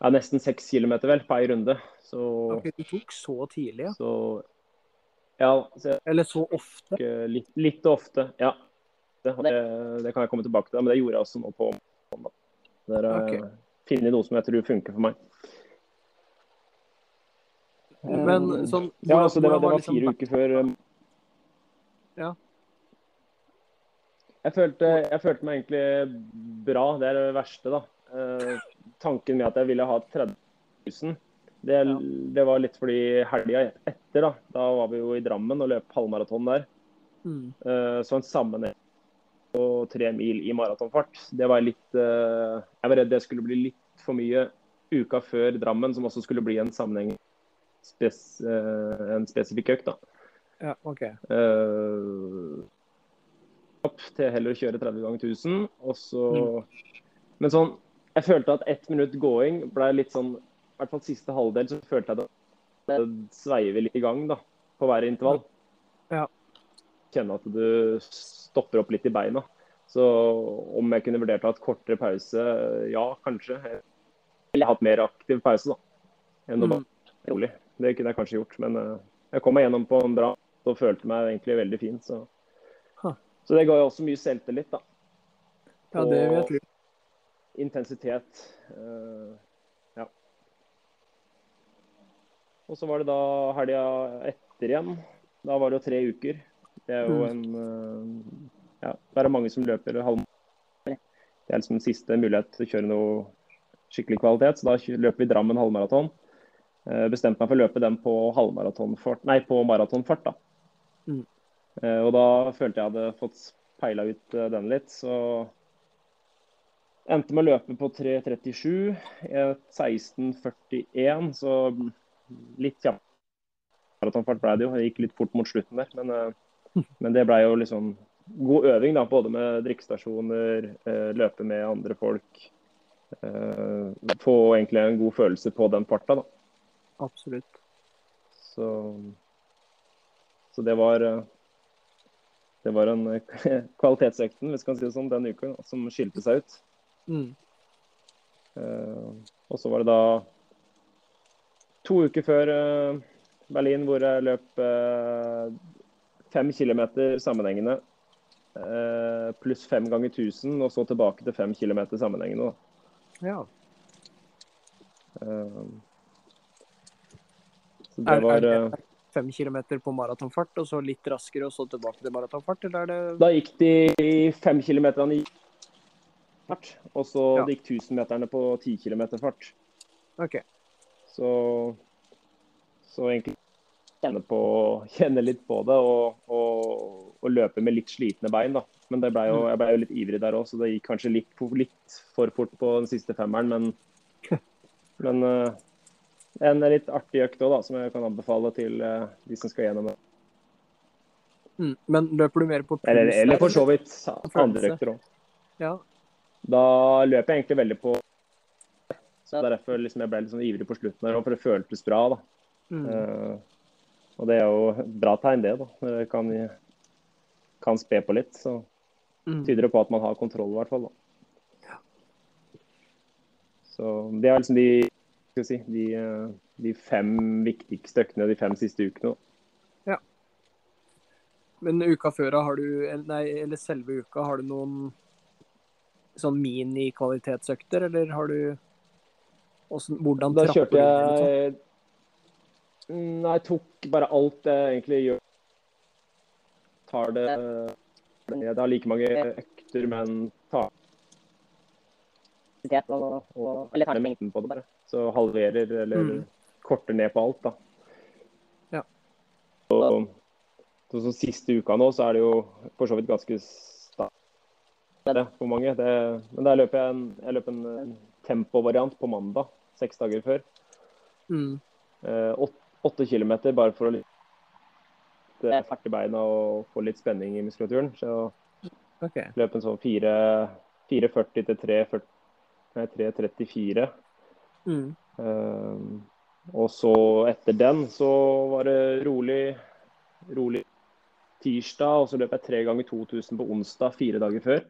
S3: ja, Nesten seks kilometer, vel, på ei runde. Så,
S1: Ok, du tok så tidlig, ja.
S3: så Ja, så jeg
S1: Eller så ofte?
S3: eh, litt, litt ofte. Ja. Det, det, det kan jeg komme tilbake til, men det gjorde jeg også nå på mandag. Der har jeg noe som jeg tror funker for meg.
S1: Men sånn
S3: Ja, altså det var, det var
S1: liksom-
S3: fire uker før um,
S1: Ja.
S3: Jeg følte, jeg følte meg egentlig bra. Det er det verste, da. Tanken med at jeg ville ha 30 000, det, det var litt fordi helga etter, da. Da var vi jo i Drammen og løp halvmaraton der.
S1: Mm.
S3: Eh, så en sammenheng på tre mil i maratonfart, det var litt eh, Jeg var redd det skulle bli litt for mye uka før Drammen, som også skulle bli en sammenheng spes, eh, en spesifikk økt. da.
S1: Ja, OK.
S3: Opp til heller å kjøre 30 ganger 1000. Og så Men sånn Jeg følte at ett minutt gåing ble litt sånn I hvert fall siste halvdel så følte jeg at det sveiver litt i gang da, på hver intervall.
S1: Ja.
S3: Kjenne at du stopper opp litt i beina. Så om jeg kunne vurdert å ha et kortere pause, ja, kanskje. Jeg ville hatt mer aktiv pause, da. Enn å bare
S1: Mm.
S3: rolig. Det kunne jeg kanskje gjort, men eh, jeg kom meg gjennom på en bra og følte meg egentlig veldig fin. Så, så det ga jo også mye selvtillit, da.
S1: Ja, det vet du.
S3: Intensitet. eh, ja. Og så var det da helga etter igjen. Da var det jo tre uker. Det er jo en eh, Ja, det er mange som løper halvmaraton. Det er liksom den siste mulighet til å kjøre noe skikkelig kvalitet. Så da løper vi Drammen halvmaraton. Eh, Bestemte meg for å løpe den på halvmaratonfart, nei, på maratonfart. da.
S1: Mm.
S3: Og da følte jeg hadde fått peila ut den litt. Så endte med å løpe på 3.37. eh, 16.41, så litt kjapp maratonfart ble det jo. Det gikk litt fort mot slutten der. Men, eh, *laughs* men det ble jo liksom god øving, da, både med drikkestasjoner, eh, løpe med andre folk. eh, Få egentlig en god følelse på den farta. da.
S1: Absolutt.
S3: Så, så det var eh, det var en eh, *laughs* kvalitetsøkten hvis kan si det sånn, den uka som skilte seg ut.
S1: Mm.
S3: Uh, og så var det da to uker før uh, Berlin hvor jeg løp uh, fem kilometer sammenhengende. pluss fem ganger 1000, og så tilbake til fem kilometer sammenhengende. Da.
S1: Ja.
S3: Så
S1: Er,
S3: det var
S1: er det fem kilometer på maratonfart, og så litt raskere, og så tilbake til maratonfart, eller er det
S3: Da gikk de fem kilometerne i fart, og så
S1: Ja.
S3: gikk 1000-meterne på ti kilometer fart.
S1: Okay.
S3: Så, så egentlig kjenne, på, kjenne litt på det og, og, og løpe med litt slitne bein. da. Men det ble jo, jeg ble jo litt ivrig der òg, så det gikk kanskje litt, litt for fort på den siste femmeren. Men, *laughs* men eh, en litt artig økt òg, som jeg kan anbefale til eh, de som skal gjennom det.
S1: Mm. Men løper du mer på puls?
S3: Eller, eller for så vidt andre økter òg.
S1: Ja.
S3: Da løper jeg egentlig veldig på Så Derfor liksom jeg ble litt sånn ivrig på slutten her, for det føltes bra. da.
S1: Mm.
S3: Uh, Og det er jo et bra tegn, det. da. Det kan, kan spe på litt. Så
S1: Mm.
S3: tyder det på at man har kontroll, i hvert fall. da. Så det er liksom de, skal si, de, eh, de fem viktigste øktene de fem siste ukene. da.
S1: Men uka før, har du, nei, eller selve uka, har du noen sånn mini-kvalitetsøkter, eller har du hvordan, hvordan
S3: Da kjørte
S1: du liksom?
S3: jeg Nei, jeg tok bare alt jeg egentlig gjør. Tar det Jeg har like mange økter, men tar og, og, Eller tar ned mengden på det, bare. Så halverer eller
S1: Mm.
S3: korter ned på alt, da.
S1: Ja.
S3: Og, så, så siste uka nå, så er det jo for så vidt ganske det for mange. Det, men der løper jeg en, jeg løper en, tempovariant på mandag, seks dager før.
S1: Mm.
S3: Eh, åt- åtte kilometer bare for å litt eh, ferte beina og få litt spenning i muskulaturen. Så
S1: okay.
S3: løp en sånn 4.40 til 3.34.
S1: Mm.
S3: Eh, og så etter den så var det rolig, rolig tirsdag, og så løp jeg tre ganger 2000 på onsdag fire dager før.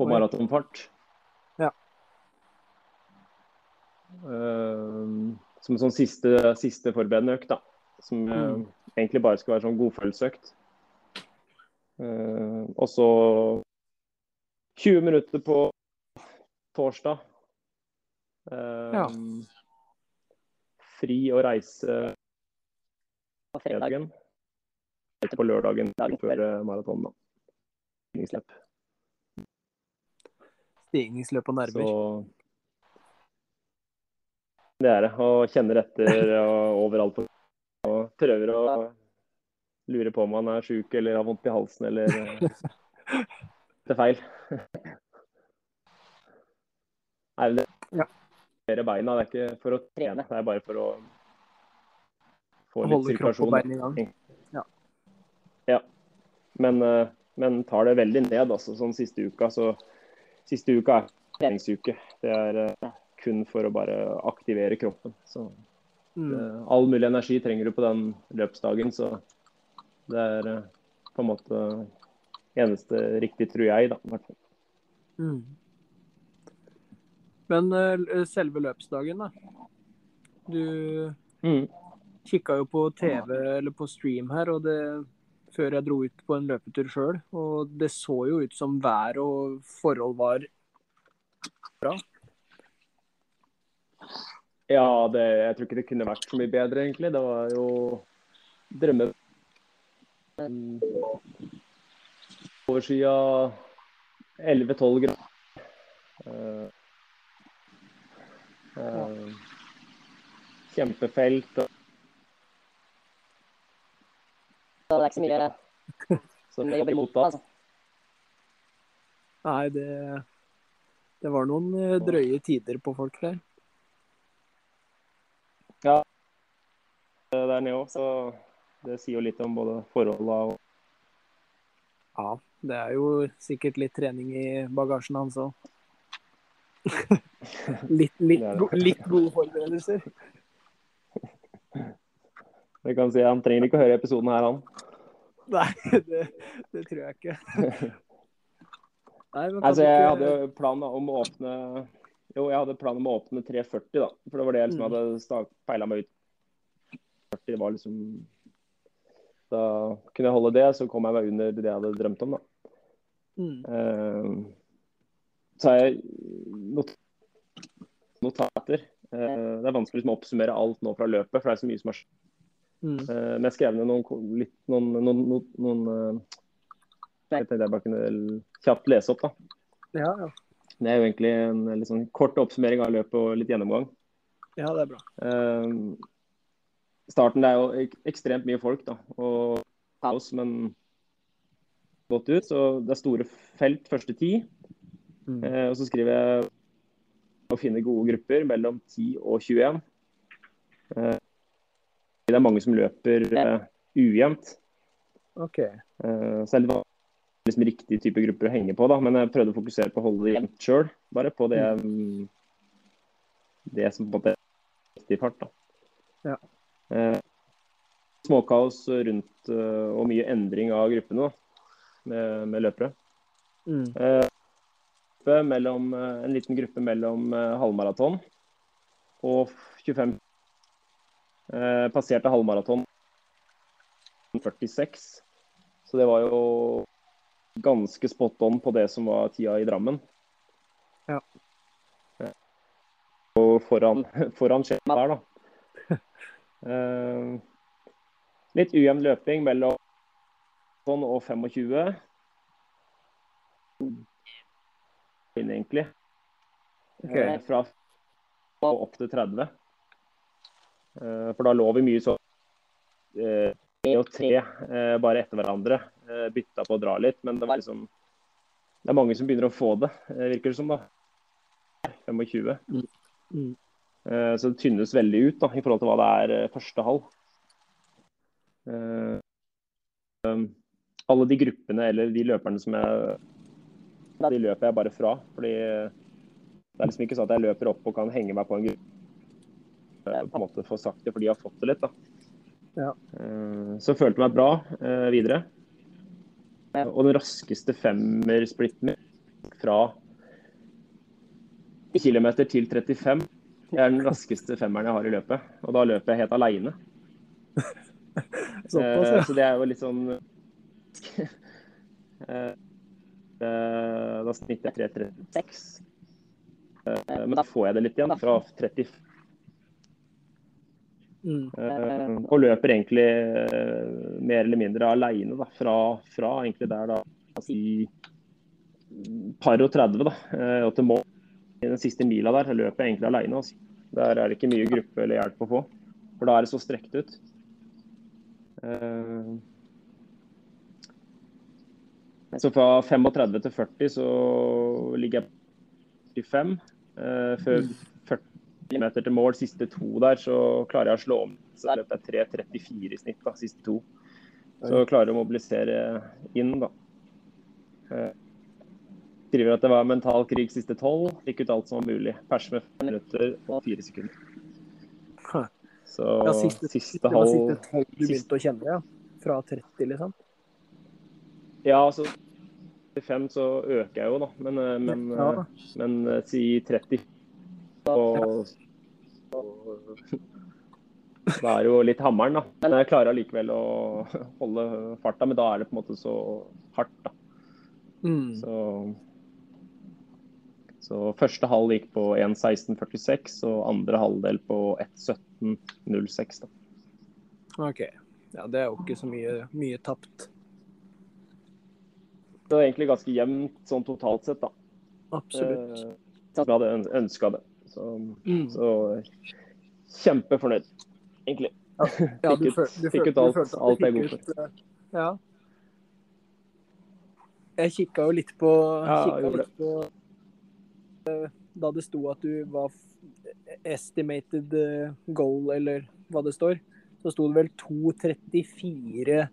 S3: På maratonfart.
S1: Ja.
S3: Uh, som en sånn siste, siste forberedende økt, da. Som
S1: mm.
S3: uh, egentlig bare skal være sånn godfølelsesøkt. Uh, og så 20 minutter på torsdag. Eh,
S1: Ja.
S3: Fri å reise på fredagen. På lørdagen før maratonen, da. Stigningsløp.
S1: Og nerver.
S3: Så det er det. Og kjenner etter *laughs* og overalt på og prøver å lure på om han er sjuk eller har vondt i halsen eller eh, *laughs* det er feil. Nei, det
S1: Ja.
S3: beina. Det er ikke for å trene, det er bare for å få litt
S1: Holde kropp og bein i gang.
S3: Ja. Men, eh, men tar det veldig ned, altså. Sånn siste uka. Så siste uka er treningsuke. Det er eh, kun for å bare aktivere kroppen. Så
S1: Mm.
S3: eh, all mulig energi trenger du på den løpsdagen, så det er eh, på en måte eneste riktig, tror jeg, da. i hvert fall.
S1: Mm. Men selve løpsdagen, da. Du
S3: Mm.
S1: kikka jo på TV eller på stream her, og det før jeg dro ut på en løpetur sjøl. Og det så jo ut som vær og forhold var bra.
S3: Ja, det, jeg tror ikke det kunne vært så mye bedre, egentlig. Det var jo drømme... Overskya Oversida 11-12 grader. Uh, uh, kjempefelt. Og... Så det er ikke så mye som *laughs* jobber imot da, altså.
S1: Nei, det, det var noen eh, drøye tider på folk der.
S3: Ja, Der nede òg, så det sier jo litt om både forholda og
S1: Ja, det er jo sikkert litt trening i bagasjen hans òg. *laughs* litt, litt, litt gode forberedelser. *laughs*
S3: Vi kan si Han trenger ikke å høre episoden her, han. *laughs*
S1: Nei, det, det tror jeg ikke. *laughs* Nei,
S3: Altså, jeg
S1: ikke-
S3: hadde plan om å åpne Jo, jeg hadde planen om å åpne 340, da. For det var det jeg liksom
S1: Mm.
S3: hadde peila meg ut. 40 var liksom Da kunne jeg holde det, så kom jeg meg under det jeg hadde drømt om, da.
S1: Mm.
S3: Uh, så har jeg not notater. Uh, det er vanskelig liksom, å oppsummere alt nå fra løpet, for det er så mye som har skjedd.
S1: Mm.
S3: Eh, Men jeg skrev ned noen, litt, noen, noen, noen, noen eh, Jeg tenkte jeg bare kunne kjapt lese opp. da.
S1: Ja, ja.
S3: Det er jo egentlig en litt sånn kort oppsummering av løpet og litt gjennomgang.
S1: ja, det er bra.
S3: Eh, starten det er jo ek ekstremt mye folk, da. Og kaos, men godt ut. Så det er store felt første ti.
S1: Mm.
S3: Uh, og så skriver jeg å finne gode grupper mellom 10 og 21. Eh, det er mange som løper uh, ujevnt.
S1: OK.
S3: selv så det vanskelig liksom, riktig type grupper å henge på, da. Men jeg prøvde å fokusere på å holde det jevnt sjøl. Bare på det, mm, det som på en måte er riktig fart. da.
S1: Ja.
S3: Uh, småkaos rundt og mye endring av gruppene da, med, med løpere.
S1: Mm.
S3: Mellom, en liten gruppe mellom halvmaraton og 25 eh, Passerte halvmaraton 46. Så det var jo ganske spot on på det som var tida i Drammen.
S1: Ja.
S3: Eh, Og foran, *laughs* foran skjema der, da. *laughs* Eh, litt ujevn løping mellom sånn og 25. Inn, egentlig.
S1: Ok.
S3: Eh, Fra opp til 30. Eh, For da lå vi mye sånn tre og tre eh, bare etter hverandre. Bytta på å dra litt, men det var liksom Det er mange som begynner å få det, virker det som. da. 25.
S1: Mm.
S3: Eh, Så det tynnes veldig ut da, i forhold til hva det er første halv. Eh, um, alle de gruppene eller de løperne som jeg De løper jeg bare fra. fordi det er liksom ikke sånn at jeg løper opp og kan henge meg på en gruppe eh, på en måte få sagt det for de har fått det litt. da.
S1: Ja.
S3: Eh, Så følte meg bra eh, videre. Og den raskeste femmersplitten fra kilometer til 35 det er den raskeste femmeren jeg har i løpet. Og da løper jeg helt aleine. *laughs*
S1: Ja.
S3: Så det er jo litt sånn Da snitter jeg 3.36. Eh, Men da får jeg det litt igjen, fra 30
S1: Mm.
S3: eh, Og løper egentlig eh, mer eller mindre aleine fra, fra egentlig der da si par og 30 da, eh, og til mål. I den siste mila der løper jeg egentlig aleine. Altså. Der er det ikke mye gruppe eller hjelp å få. For da er det så strekt ut. Så fra 35 til 40 så ligger jeg på 45. Eh, før 40 meter til mål, siste to der, så klarer jeg å slå om. Så det er 3.34 i snitt, da, siste to. Så klarer jeg å mobilisere inn, da. Eh, skriver at det var mental krig siste tolv. Fikk ut alt som var mulig. Pers med fem minutter og fire sekunder. *laughs* Så
S1: Ja, siste,
S3: siste
S1: det var
S3: halv
S1: siste tolv du begynte å kjenne, ja? Fra 30, liksom?
S3: Ja, altså 35 så øker jeg jo, da. Men, eh, men,
S1: Ja.
S3: eh, men si 30 og, og Da er jo litt hammeren, da. Men jeg klarer allikevel å holde farta, men da er det på en måte så hardt, da.
S1: Mm.
S3: Så, så første halv gikk på 1.16,46 og andre halvdel på 1.17,06. da.
S1: OK. Ja, det er jo ikke så mye, mye tapt.
S3: Det var egentlig ganske jevnt sånn totalt sett, da.
S1: Absolutt.
S3: Eh, jeg hadde øn- ønska det. Så,
S1: Mm.
S3: så kjempefornøyd, egentlig.
S1: Ja, *laughs*
S3: fikk ut-
S1: føl-
S3: fikk ut alt- alt jeg er god
S1: eh, Ja. Jeg kikka jo litt på,
S3: Ja,
S1: litt på eh, Da det sto at du var estimated eh, goal, eller hva det står, så sto det vel 2.34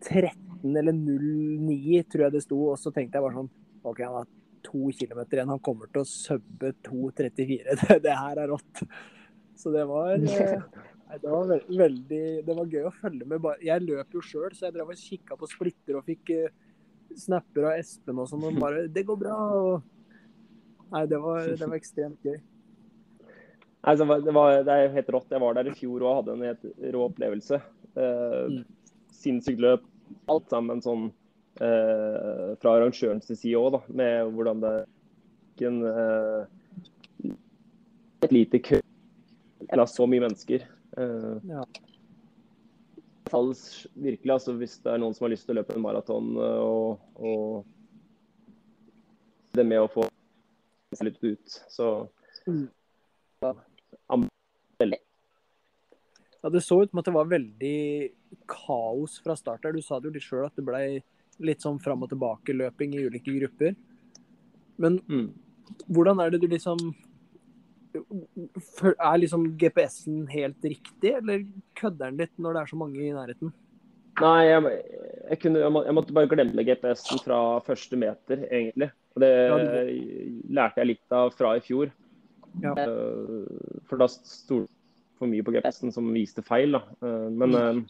S1: 13 eller 09, tror jeg det sto. Og så tenkte jeg bare sånn OK, han har to kilometer igjen. Han kommer til å subbe 2.34. *laughs* Det, det her er rått. Så det var eh, Nei, det var veldig Det var gøy å følge med. Jeg løp jo sjøl, så jeg drev og kikka på splitter og fikk eh, snapper av Espen og sånn. Og bare *laughs* 'Det går bra'. Og... Nei, det var, det var ekstremt gøy.
S3: Nei, så det, var, det er helt rått. Jeg var der i fjor og hadde en helt rå opplevelse. Eh,
S1: Mm.
S3: Sinnssykt løp. Alt sammen sånn fra arrangørens side òg. Med hvordan det en eh, et lite kø eller så mye mennesker. Eh,
S1: Ja.
S3: falls- virkelig, altså Hvis det er noen som har lyst til å løpe en maraton eh, og, og det med å få seg litt ut, så
S1: Mm.
S3: ja.
S1: Ja, Det så ut som at det var veldig kaos fra start der. Du sa det jo litt sjøl at det ble litt sånn fram og tilbake-løping i ulike grupper. Men
S3: Mm.
S1: hvordan er det du liksom Er liksom GPS-en helt riktig, eller kødder den litt når det er så mange i nærheten?
S3: Nei, jeg, jeg, kunne, jeg, måtte bare glemme GPS-en fra første meter, egentlig. Og det lærte jeg litt av fra i fjor.
S1: Ja.
S3: Eh, For da sto for mye på GPS-en som viste feil. da. Eh, men eh,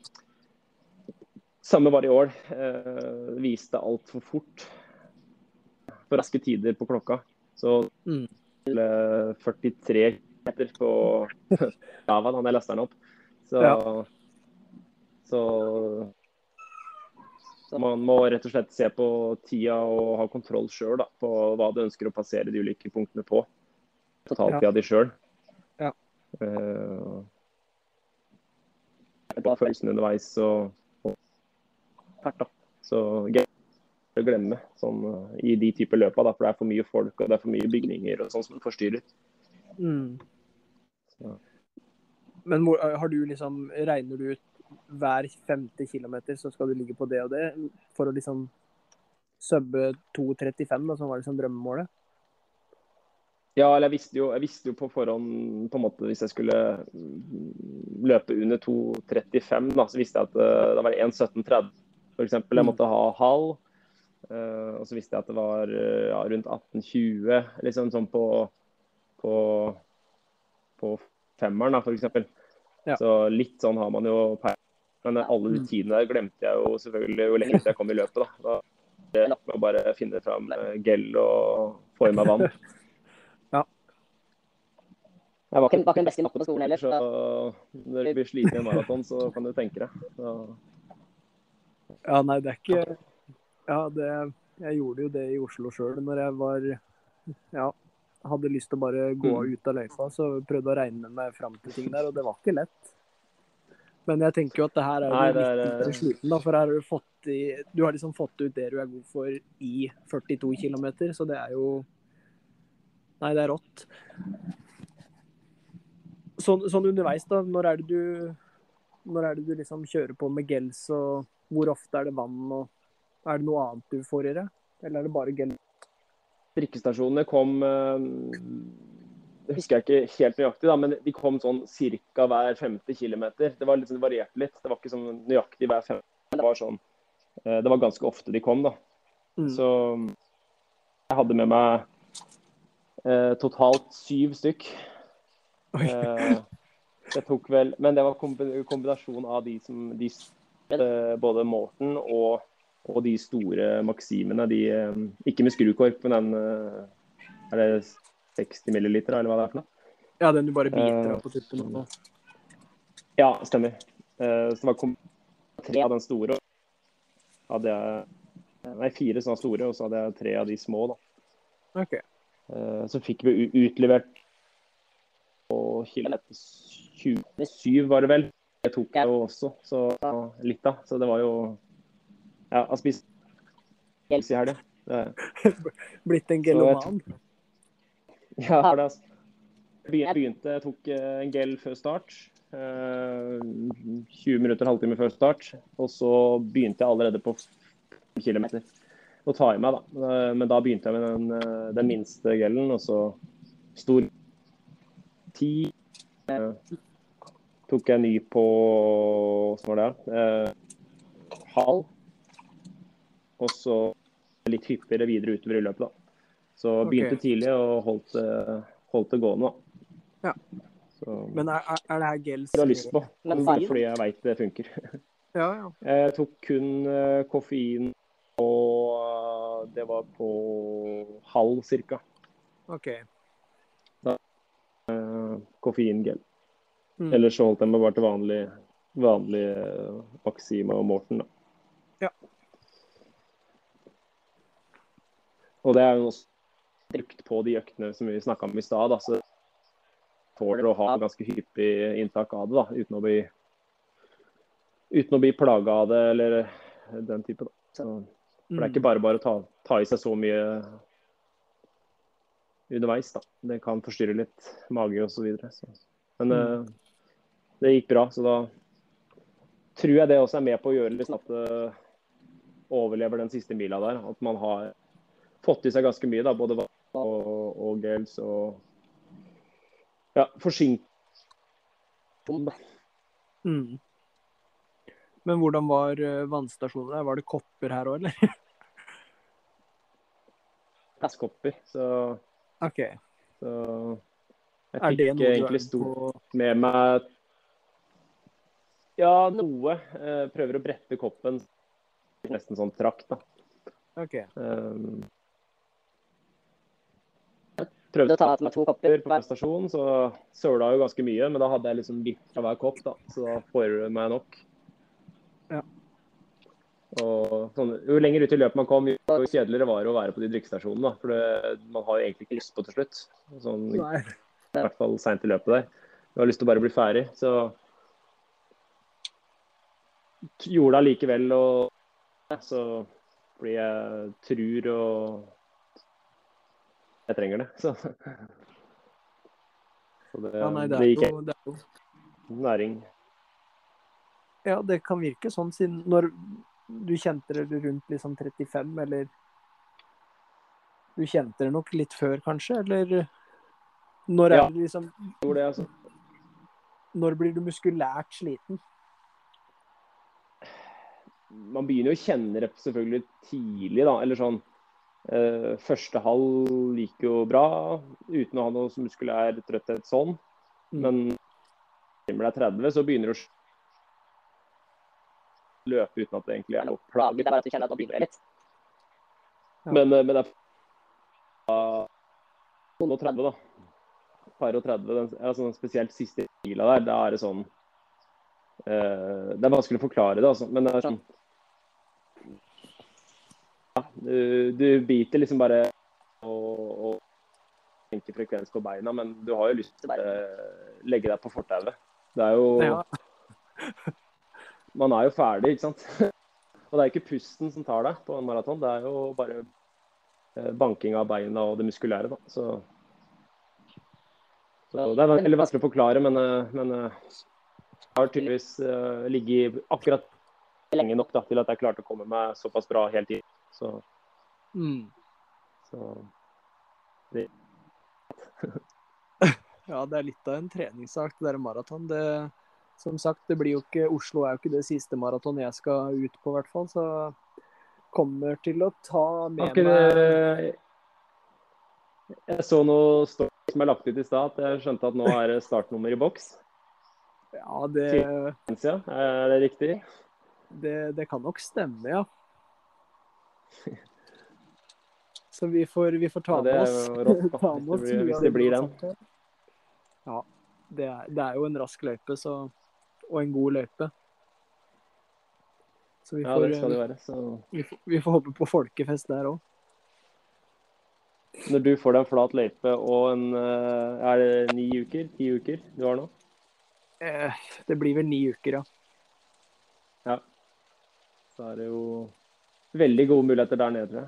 S3: samme var i år. Eh, viste altfor fort. For raske tider på klokka. Så
S1: Mm.
S3: 43 meter på *laughs* Java da jeg lasta den opp. Så,
S1: Ja.
S3: så så man må rett og slett se på tida og ha kontroll sjøl på hva du ønsker å passere de ulike punktene på. Totaltida di sjøl.
S1: Ja.
S3: Eh, på følelsen underveis og fælt, da. Så gøy å glemme sånn, eh, i de typer løpa, da, for det er for mye folk og det er for mye bygninger og sånn som forstyrrer.
S1: Mm.
S3: Så.
S1: Men hvor, har du liksom Regner du ut hver femte kilometer, så skal du ligge på det og det, for å liksom subbe 2.35, da, som var liksom drømmemålet?
S3: Ja, eller jeg visste, jo, jeg visste jo på forhånd på en måte hvis jeg skulle mm, løpe under 2.35, da, så visste jeg at uh, det var 1.17,30 f.eks. Jeg måtte ha halv. Uh, og så visste jeg at det var uh, ja, rundt 18.20, liksom sånn på, på, på femmeren, da, f.eks.
S1: Ja.
S3: Så litt sånn har man jo per Men alle de tidene der glemte jeg jo selvfølgelig jo lenger jeg kom i løpet. Da, da det er nok med å bare finne fram uh, gel og få i meg vann. *laughs* Jeg var ikke, var ikke den beste i matte på skolen heller, så når du blir sliten i en maraton, så kan du tenke deg. Så,
S1: Ja, nei, det er ikke Ja, det Jeg gjorde jo det i Oslo sjøl når jeg var Ja, hadde lyst til å bare gå
S3: Mm.
S1: ut av løypa, så prøvde å regne meg fram til ting der, og det var ikke lett. Men jeg tenker jo at det her er
S3: Nei,
S1: jo
S3: det
S1: litt
S3: er,
S1: mindre sliten, da, for her har du fått i Du har liksom fått ut det du er god for i 42 km, så det er jo Nei, det er rått. Sånn, sånn underveis, da. Når er det du Når er det du liksom kjører på med gels, og hvor ofte er det vann, og er det noe annet du får i det? Eller er det bare gel?
S3: drikkestasjonene kom eh, Det husker jeg ikke helt nøyaktig, da, men de kom sånn ca. hver femte kilometer. Det var litt sånn variert litt. Det var ikke sånn nøyaktig hver femte. Det var sånn eh, Det var ganske ofte de kom, da.
S1: Mm.
S3: Så jeg hadde med meg eh, totalt syv stykk. Eh, det tok vel Men det var kombi- kombinasjon av de som de, Både Morten og, og de store Maximene. De, eh, ikke med skrukork, men den eh, Er det 60 milliliter, eller hva det er for noe?
S1: Ja, den du bare biter
S3: Eh,
S1: av på tuppen. og-
S3: Ja, stemmer. Eh, så det var tre av den store. Hadde jeg Nei, fire sånne store, og så hadde jeg tre av de små. da.
S1: Okay.
S3: Eh, Så fikk vi utlevert på kilometer 27, var det vel. Det tok jeg jo også, så litt da. Så det var jo Ja, jeg spiste gels i helga. Det- *laughs*
S1: Blitt en geloman.
S3: Ja, for det jeg begynte, jeg tok eh, en gel før start. eh, 20 minutter, halvtime før start. Og så begynte jeg allerede på 5 km å ta i meg, da. Eh, Men da begynte jeg med den, eh, den minste gelen, og så stor 10. eh, Tok jeg ny på Hva var det? Eh, halv. Og så litt hyppigere videre utover i løpet, da. Så
S1: Ok.
S3: begynte tidlig og holdt, det- holdt det gående, da.
S1: Ja.
S3: Så
S1: Men er, er det her gels
S3: Du har lyst på, bare fordi jeg veit det funker. *laughs*
S1: Ja, ja.
S3: Jeg tok kun eh, koffein, og eh, det var på halv cirka.
S1: OK.
S3: eh, Koffeingel.
S1: Mm.
S3: Ellers så holdt jeg meg bare til vanlig, vanlig eh, Maxima og Morten, da.
S1: Ja.
S3: Og det er jo også brukt på de øktene som vi snakka om i stad. Så tåler å ha ganske hyppig inntak av det, da, uten å bli uten å bli plaga av det eller den type. da. Så, for det er ikke bare bare å ta, ta i seg så mye underveis. da. Det kan forstyrre litt mage osv. Men eh, det gikk bra, så da tror jeg det også er med på å gjøre litt at det overlever den siste mila der. At man har fått i seg ganske mye, da, både vann og, og gels og ja, forsink...
S1: Mm. Men hvordan var eh, vannstasjonen der? Var det kopper her òg, eller? *laughs*
S3: Glasskopper. Så,
S1: OK.
S3: så jeg fikk egentlig stort med meg Ja, noe. Eh, prøver å brette koppen. Nesten sånn trakt, da.
S1: Ok.
S3: Um, jeg prøvde å ta med to kopper på hver stasjon, så søla jo ganske mye. Men da hadde jeg liksom litt fra hver kopp, da. Så da får du meg nok.
S1: Ja.
S3: Og sånn, jo lenger ut i løpet man kom, jo kjedeligere var det å være på de drikkestasjonene. For det, man har jo egentlig ikke lyst på til slutt. Sånn, I hvert fall seint i løpet der. Du har lyst til å bare bli ferdig. Så gjorde det allikevel, og så fordi jeg tror og jeg trenger det. *laughs* Så, så det,
S1: Ja, nei, det
S3: det gikk
S1: jo, det jo
S3: næring.
S1: Ja, det kan virke sånn siden når du kjente det rundt liksom 35, eller Du kjente det nok litt før, kanskje, eller når er
S3: Ja.
S1: det liksom
S3: det, altså.
S1: Når blir du muskulært sliten?
S3: Man begynner jo å kjenne det selvfølgelig tidlig, da. Eller sånn eh, Første halv gikk jo bra uten å ha noe muskulær trøtthet sånn.
S1: Mm.
S3: Men når det er 30, så begynner det å løpe uten at det egentlig er noe plage. Det er bare at du kjenner at man begynner litt.
S1: Ja.
S3: Men, eh, men det er noen og 30, da. Par og 30, den, altså, spesielt siste mila der, da er det sånn eh, Det er vanskelig å forklare det, altså. Men det er sånn du, du biter liksom bare og, og tenker frekvens på beina, men du har jo lyst til å legge deg på fortauet. Det er jo
S1: Ja.
S3: Man er jo ferdig, ikke sant. Og det er ikke pusten som tar deg på en maraton, det er jo bare eh, banking av beina og det muskulære, da. Så, så det er veldig vanskelig å forklare, men, eh, men eh, jeg har tydeligvis ligget akkurat lenge nok da, til at jeg klarte å komme meg såpass bra helt inn. Så,
S1: Mm.
S3: så *laughs*
S1: Ja, det er litt av en treningssak, det der maraton. Det, som sagt, det blir jo ikke Oslo er jo ikke det siste maratonet jeg skal ut på, i hvert fall. Så kommer til å ta med
S3: ikke
S1: meg
S3: Jeg så noe story som er lagt ut i stad, at jeg skjønte at nå er det startnummer i boks.
S1: Ja, det,
S3: er det riktig?
S1: det, det kan nok stemme, ja. *laughs* Så vi får, vi får ta
S3: Ja,
S1: med oss, *laughs*
S3: rått,
S1: ta
S3: hvis
S1: med oss
S3: det blir- hvis det blir den.
S1: Ja, det er, det er jo en rask løype, så, og en god løype. Så vi
S3: Ja, det skal det være. Så
S1: vi får, vi får håpe på folkefest der òg.
S3: når du får deg en flat løype og en eh, Er det ni uker? Ti uker du har nå?
S1: Eh, det blir vel ni uker, ja. ja.
S3: Så er det jo veldig gode muligheter der nede.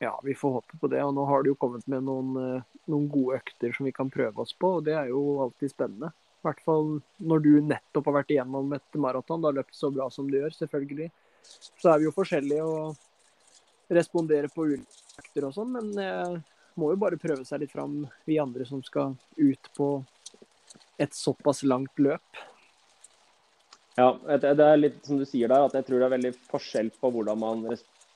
S1: Ja, vi får håpe på det. Og nå har det jo kommet med noen, eh, noen gode økter som vi kan prøve oss på, og det er jo alltid spennende. I hvert fall når du nettopp har vært igjennom et maraton, da løpt så bra som du gjør, selvfølgelig. Så er vi jo forskjellige og responderer på ulike økter og sånn, men eh, må jo bare prøve seg litt fram, vi andre som skal ut på et såpass langt løp.
S3: Ja, det er litt som du sier der, at jeg tror det er veldig forskjell på hvordan man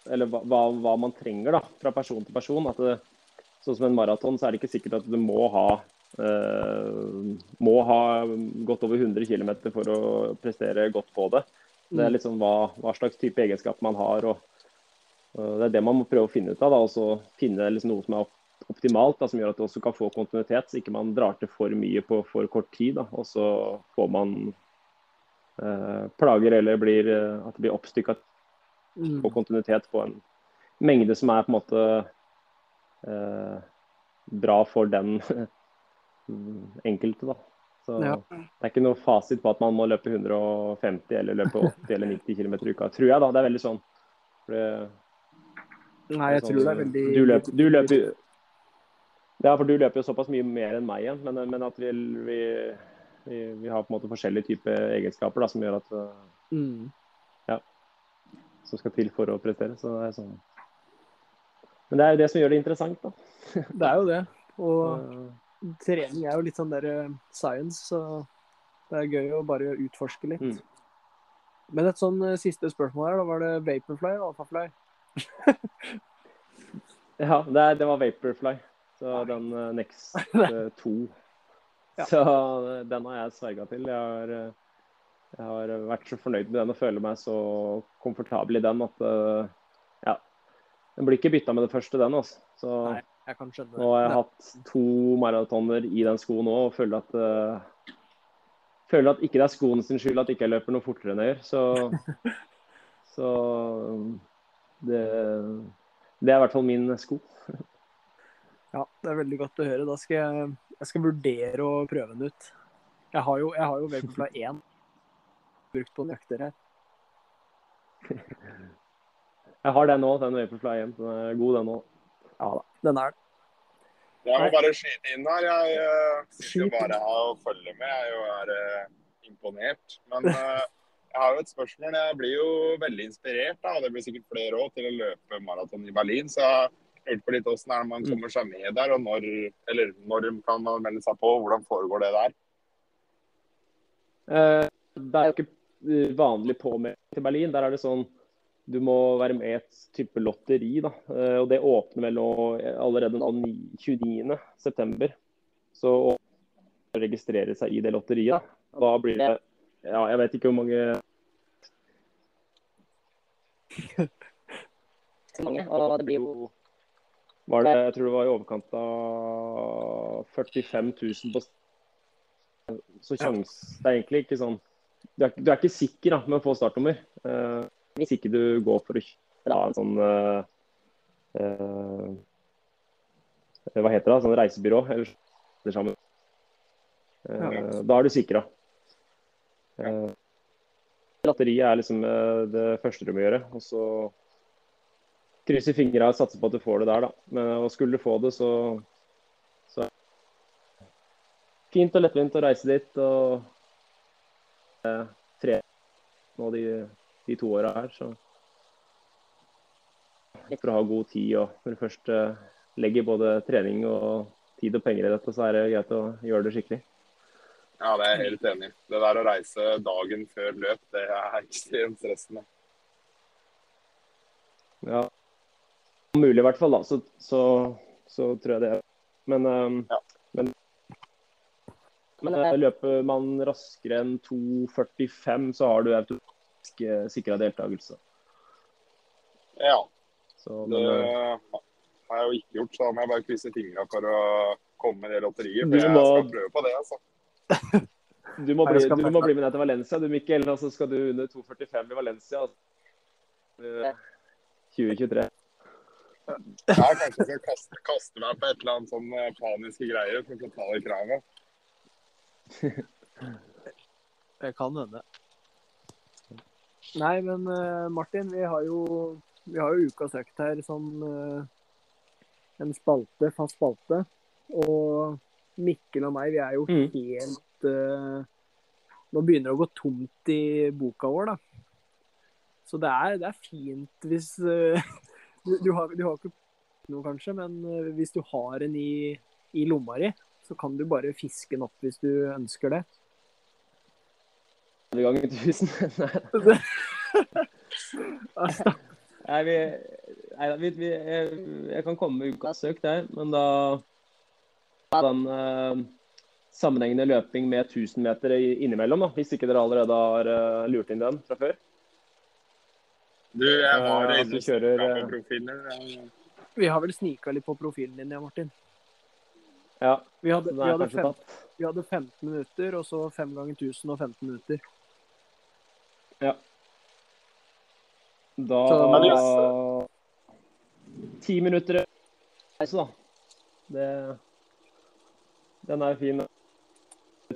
S3: eller hva, hva man trenger da, fra person til person. At det, sånn som en maraton, så er det ikke sikkert at du må ha eh, må ha gått over 100 km for å prestere godt på det. Det er liksom hva, hva slags type egenskap man har. og og Det er det man må prøve å finne ut av. da, og så Finne liksom noe som er optimalt, da, som gjør at du også kan få kontinuitet, så ikke man drar til for mye på for kort tid. da, Og så får man plager eller blir, eh, at det blir oppstykka
S1: Mm.
S3: på kontinuitet på en mengde som er på en måte eh, bra for den *laughs* enkelte. da. Så
S1: Ja.
S3: Det er ikke noe fasit på at man må løpe 150 eller løpe *laughs* 80 eller 90 km i uka, tror jeg. da. Det er veldig sånn. Det,
S1: Nei, jeg
S3: sånn,
S1: tror det er veldig
S3: Du løper, du løper Ja, for du løper jo såpass mye mer enn meg igjen, men, men at vi, vi, vi, vi har på en måte forskjellige typer egenskaper da, som gjør at
S1: mm.
S3: ja, som skal til for å prestere. Så det er sånn. Men det er jo det som gjør det interessant, da. *laughs*
S1: Det er jo det. Og
S3: Eh,
S1: trening er jo litt sånn der eh, science, så det er gøy å bare utforske litt.
S3: Mm.
S1: Men et sånn eh, siste spørsmål her, da var det Vaporfly og Alphafly? *laughs*
S3: Ja, det, det var Vaporfly. Så den uh, Next *laughs* eh, 2.
S1: Ja.
S3: Så eh, den har jeg sverga til. Jeg har, eh, Jeg har vært så fornøyd med den og føler meg så komfortabel i den at uh, ja. Den blir ikke bytta med det første, den. altså. Så
S1: Nei, jeg kan skjønne
S3: nå har jeg hatt to maratoner i den skoen nå og føler at uh, føler at ikke det er skoen sin skyld at ikke jeg løper noe fortere enn jeg gjør. Så, *laughs* så det, det er i hvert fall min sko.
S1: Ja, det er veldig godt å høre. Da skal jeg, jeg skal vurdere å prøve den ut. Jeg har jo, jeg har jo Vaporfly 1 brukt på nøkter her. *laughs*
S3: Jeg har den òg, den Vaporfly 1. Den er god, den òg.
S1: Ja da, den er det.
S2: Jeg må bare skyte inn her. Jeg uh, sitter jo bare her og følger med. Jeg er jo er, uh, imponert. Men uh, jeg har jo et spørsmål. Jeg blir jo veldig inspirert, da, og det blir sikkert flere òg, til å løpe maraton i Berlin. Så på litt hvordan er det man kommer seg med der, og når, eller når kan man melde seg på? Hvordan foregår det der?
S3: Eh, Det er jo ikke eh, vanlig påmelding til Berlin. Der er det sånn du må være med i et type lotteri. da, Eh, og Det åpner vel allerede den 29. september. Så å registrere seg i det lotteriet, da blir det ja, Jeg vet ikke hvor mange *laughs*
S4: mange, og det blir jo
S3: var det, Jeg tror det var i overkant av 45 000 på Så sjans, Det er egentlig ikke sånn Du er, du er ikke sikker da, med å få startnummer. uh, hvis ikke du går for å kjøre en sånn uh, uh, Hva heter det? Sånn reisebyrå? Eller eller sammen. Da er du sikra. Lotteriet er liksom det første du må gjøre. Og så krysse fingra og satser på at du får det der, da. Men og skulle du få det, så, så det Fint og lettvint å reise dit og eh, tre nå de, de to åra her, så For å ha god tid og når du først eh, legger både trening og tid og penger i dette, så er det greit å gjøre det skikkelig.
S2: Ja, det er jeg helt enig i. Det der å reise dagen før løp, det er ekstremt stressende.
S3: Ja. Om mulig i hvert fall, da, så, så, så tror jeg det. Men, um,
S2: Ja.
S3: men, men eh, løper man raskere enn 2,45, så har du automatisk eh, sikra deltakelse.
S2: Ja,
S3: Så, men, det
S2: har jeg jo ikke gjort, så da må jeg bare krysse fingra for å komme med det lotteriet.
S3: Du
S2: For jeg
S3: må-
S2: skal prøve på det, altså. *laughs*
S3: du, må bli, du må bli med ned til Valencia, du Mikkel. Og så skal du under 2,45 i Valencia. Altså. 2023.
S2: Jeg kanskje skal kaste, kaste meg på et eller annet sånn eh, paniske greier for å ta det kravet. *laughs*
S1: Det kan hende. Nei, men eh, Martin, vi har jo, vi har jo ukas økt her sånn eh, en spalte, fast spalte. Og Mikkel og meg, vi er jo
S3: Mm.
S1: helt uh, Nå begynner det å gå tomt i boka vår, da. Så det er, det er fint hvis eh, *laughs* du, du, har, du har ikke noe, kanskje, men eh, hvis du har en i, i lomma di, så kan du bare fiske den opp hvis du ønsker det.
S3: Ganger 1000. *laughs* Nei. *laughs* Nei, vi, nei vi, vi, jeg, jeg kan komme med ukas søk der, men da den eh, sammenhengende løping med 1000 meter innimellom, da, hvis ikke dere allerede har uh, lurt inn den fra før.
S2: Du, jeg var
S3: uh,
S2: inne
S3: kjører, eh,
S2: på profiler. Jeg-
S1: Vi har vel snika litt på profilen din, ja, Martin.
S3: Ja,
S1: Vi hadde, vi hadde, fem, vi hadde 15 minutter, og så 5 ganger 1000 og 15 minutter.
S3: Da
S1: Så-
S3: Ti minutter reise, da. Det, den er fin.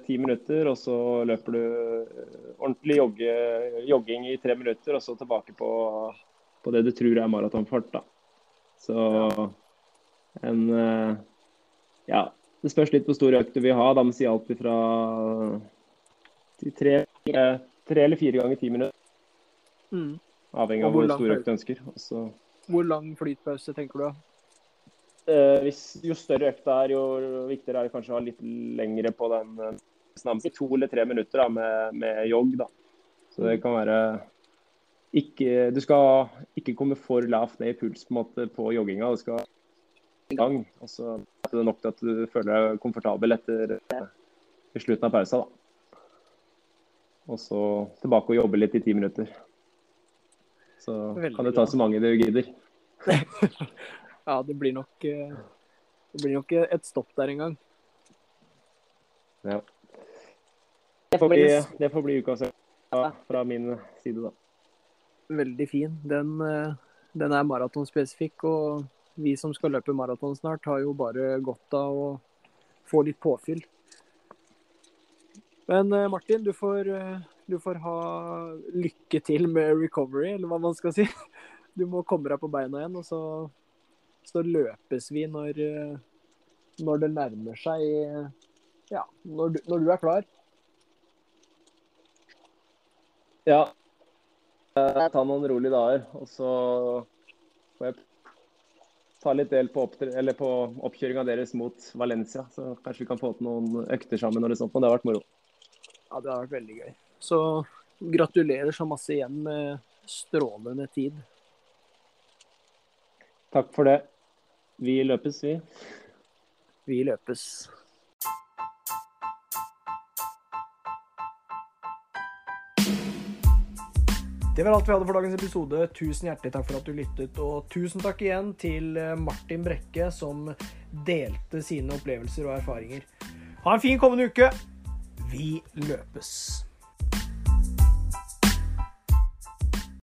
S3: Ti minutter, og så løper du eh, ordentlig jogge, jogging i tre minutter, og så tilbake på, på det du tror er maratonfart. da. Så en eh, Ja, det spørs litt hvor stor økt du vil ha. Da må si alt fra tre, tre eller fire ganger ti minutter. Avhengig av
S1: hvor
S3: hvor stor økt du ønsker. Også.
S1: Hvor lang flytpause tenker du?
S3: Eh, hvis, jo større økta er, jo viktigere er det kanskje å ha litt lengre på den. eh, sånn To eller tre minutter da, med, med jogg. da. Så det kan være ikke, Du skal ikke komme for lavt ned i puls på, en måte, på jogginga. Du skal i gang. Og så er det nok til at du føler deg komfortabel etter eh, i slutten av pausa. da. Og så tilbake og jobbe litt i ti minutter. Så
S1: Veldig
S3: kan du ta så mange du gidder. *laughs*
S1: Ja, det blir nok eh, Det blir nok et stopp der en gang.
S3: Ja.
S4: Det får bli
S3: Det, får bli ukas ja, fra min side, da.
S1: Veldig fin. Den, eh, den er maratonspesifikk, og vi som skal løpe maraton snart, har jo bare godt av å få litt påfyll. Men eh, Martin, du får, du får ha lykke til med recovery, eller hva man skal si. *laughs* Du må komme deg på beina igjen, og så, så løpes vi når, eh, når det nærmer seg eh, Ja, når du, når du er klar.
S3: Ja. Jeg tar noen rolige dager, og så får jeg ta litt del på, på oppkjøringa deres mot Valencia. Så kanskje vi kan få til noen økter sammen eller sånt. Og det har vært moro.
S1: Ja, det har vært veldig gøy. Så gratulerer så masse igjen med strålende tid.
S3: Takk for det. Vi løpes, vi.
S1: Vi løpes. Det var alt vi hadde for dagens episode. Tusen hjertelig takk for at du lyttet. Og tusen takk igjen til eh, Martin Brekke, som delte sine opplevelser og erfaringer. Ha en fin kommende uke. Vi løpes.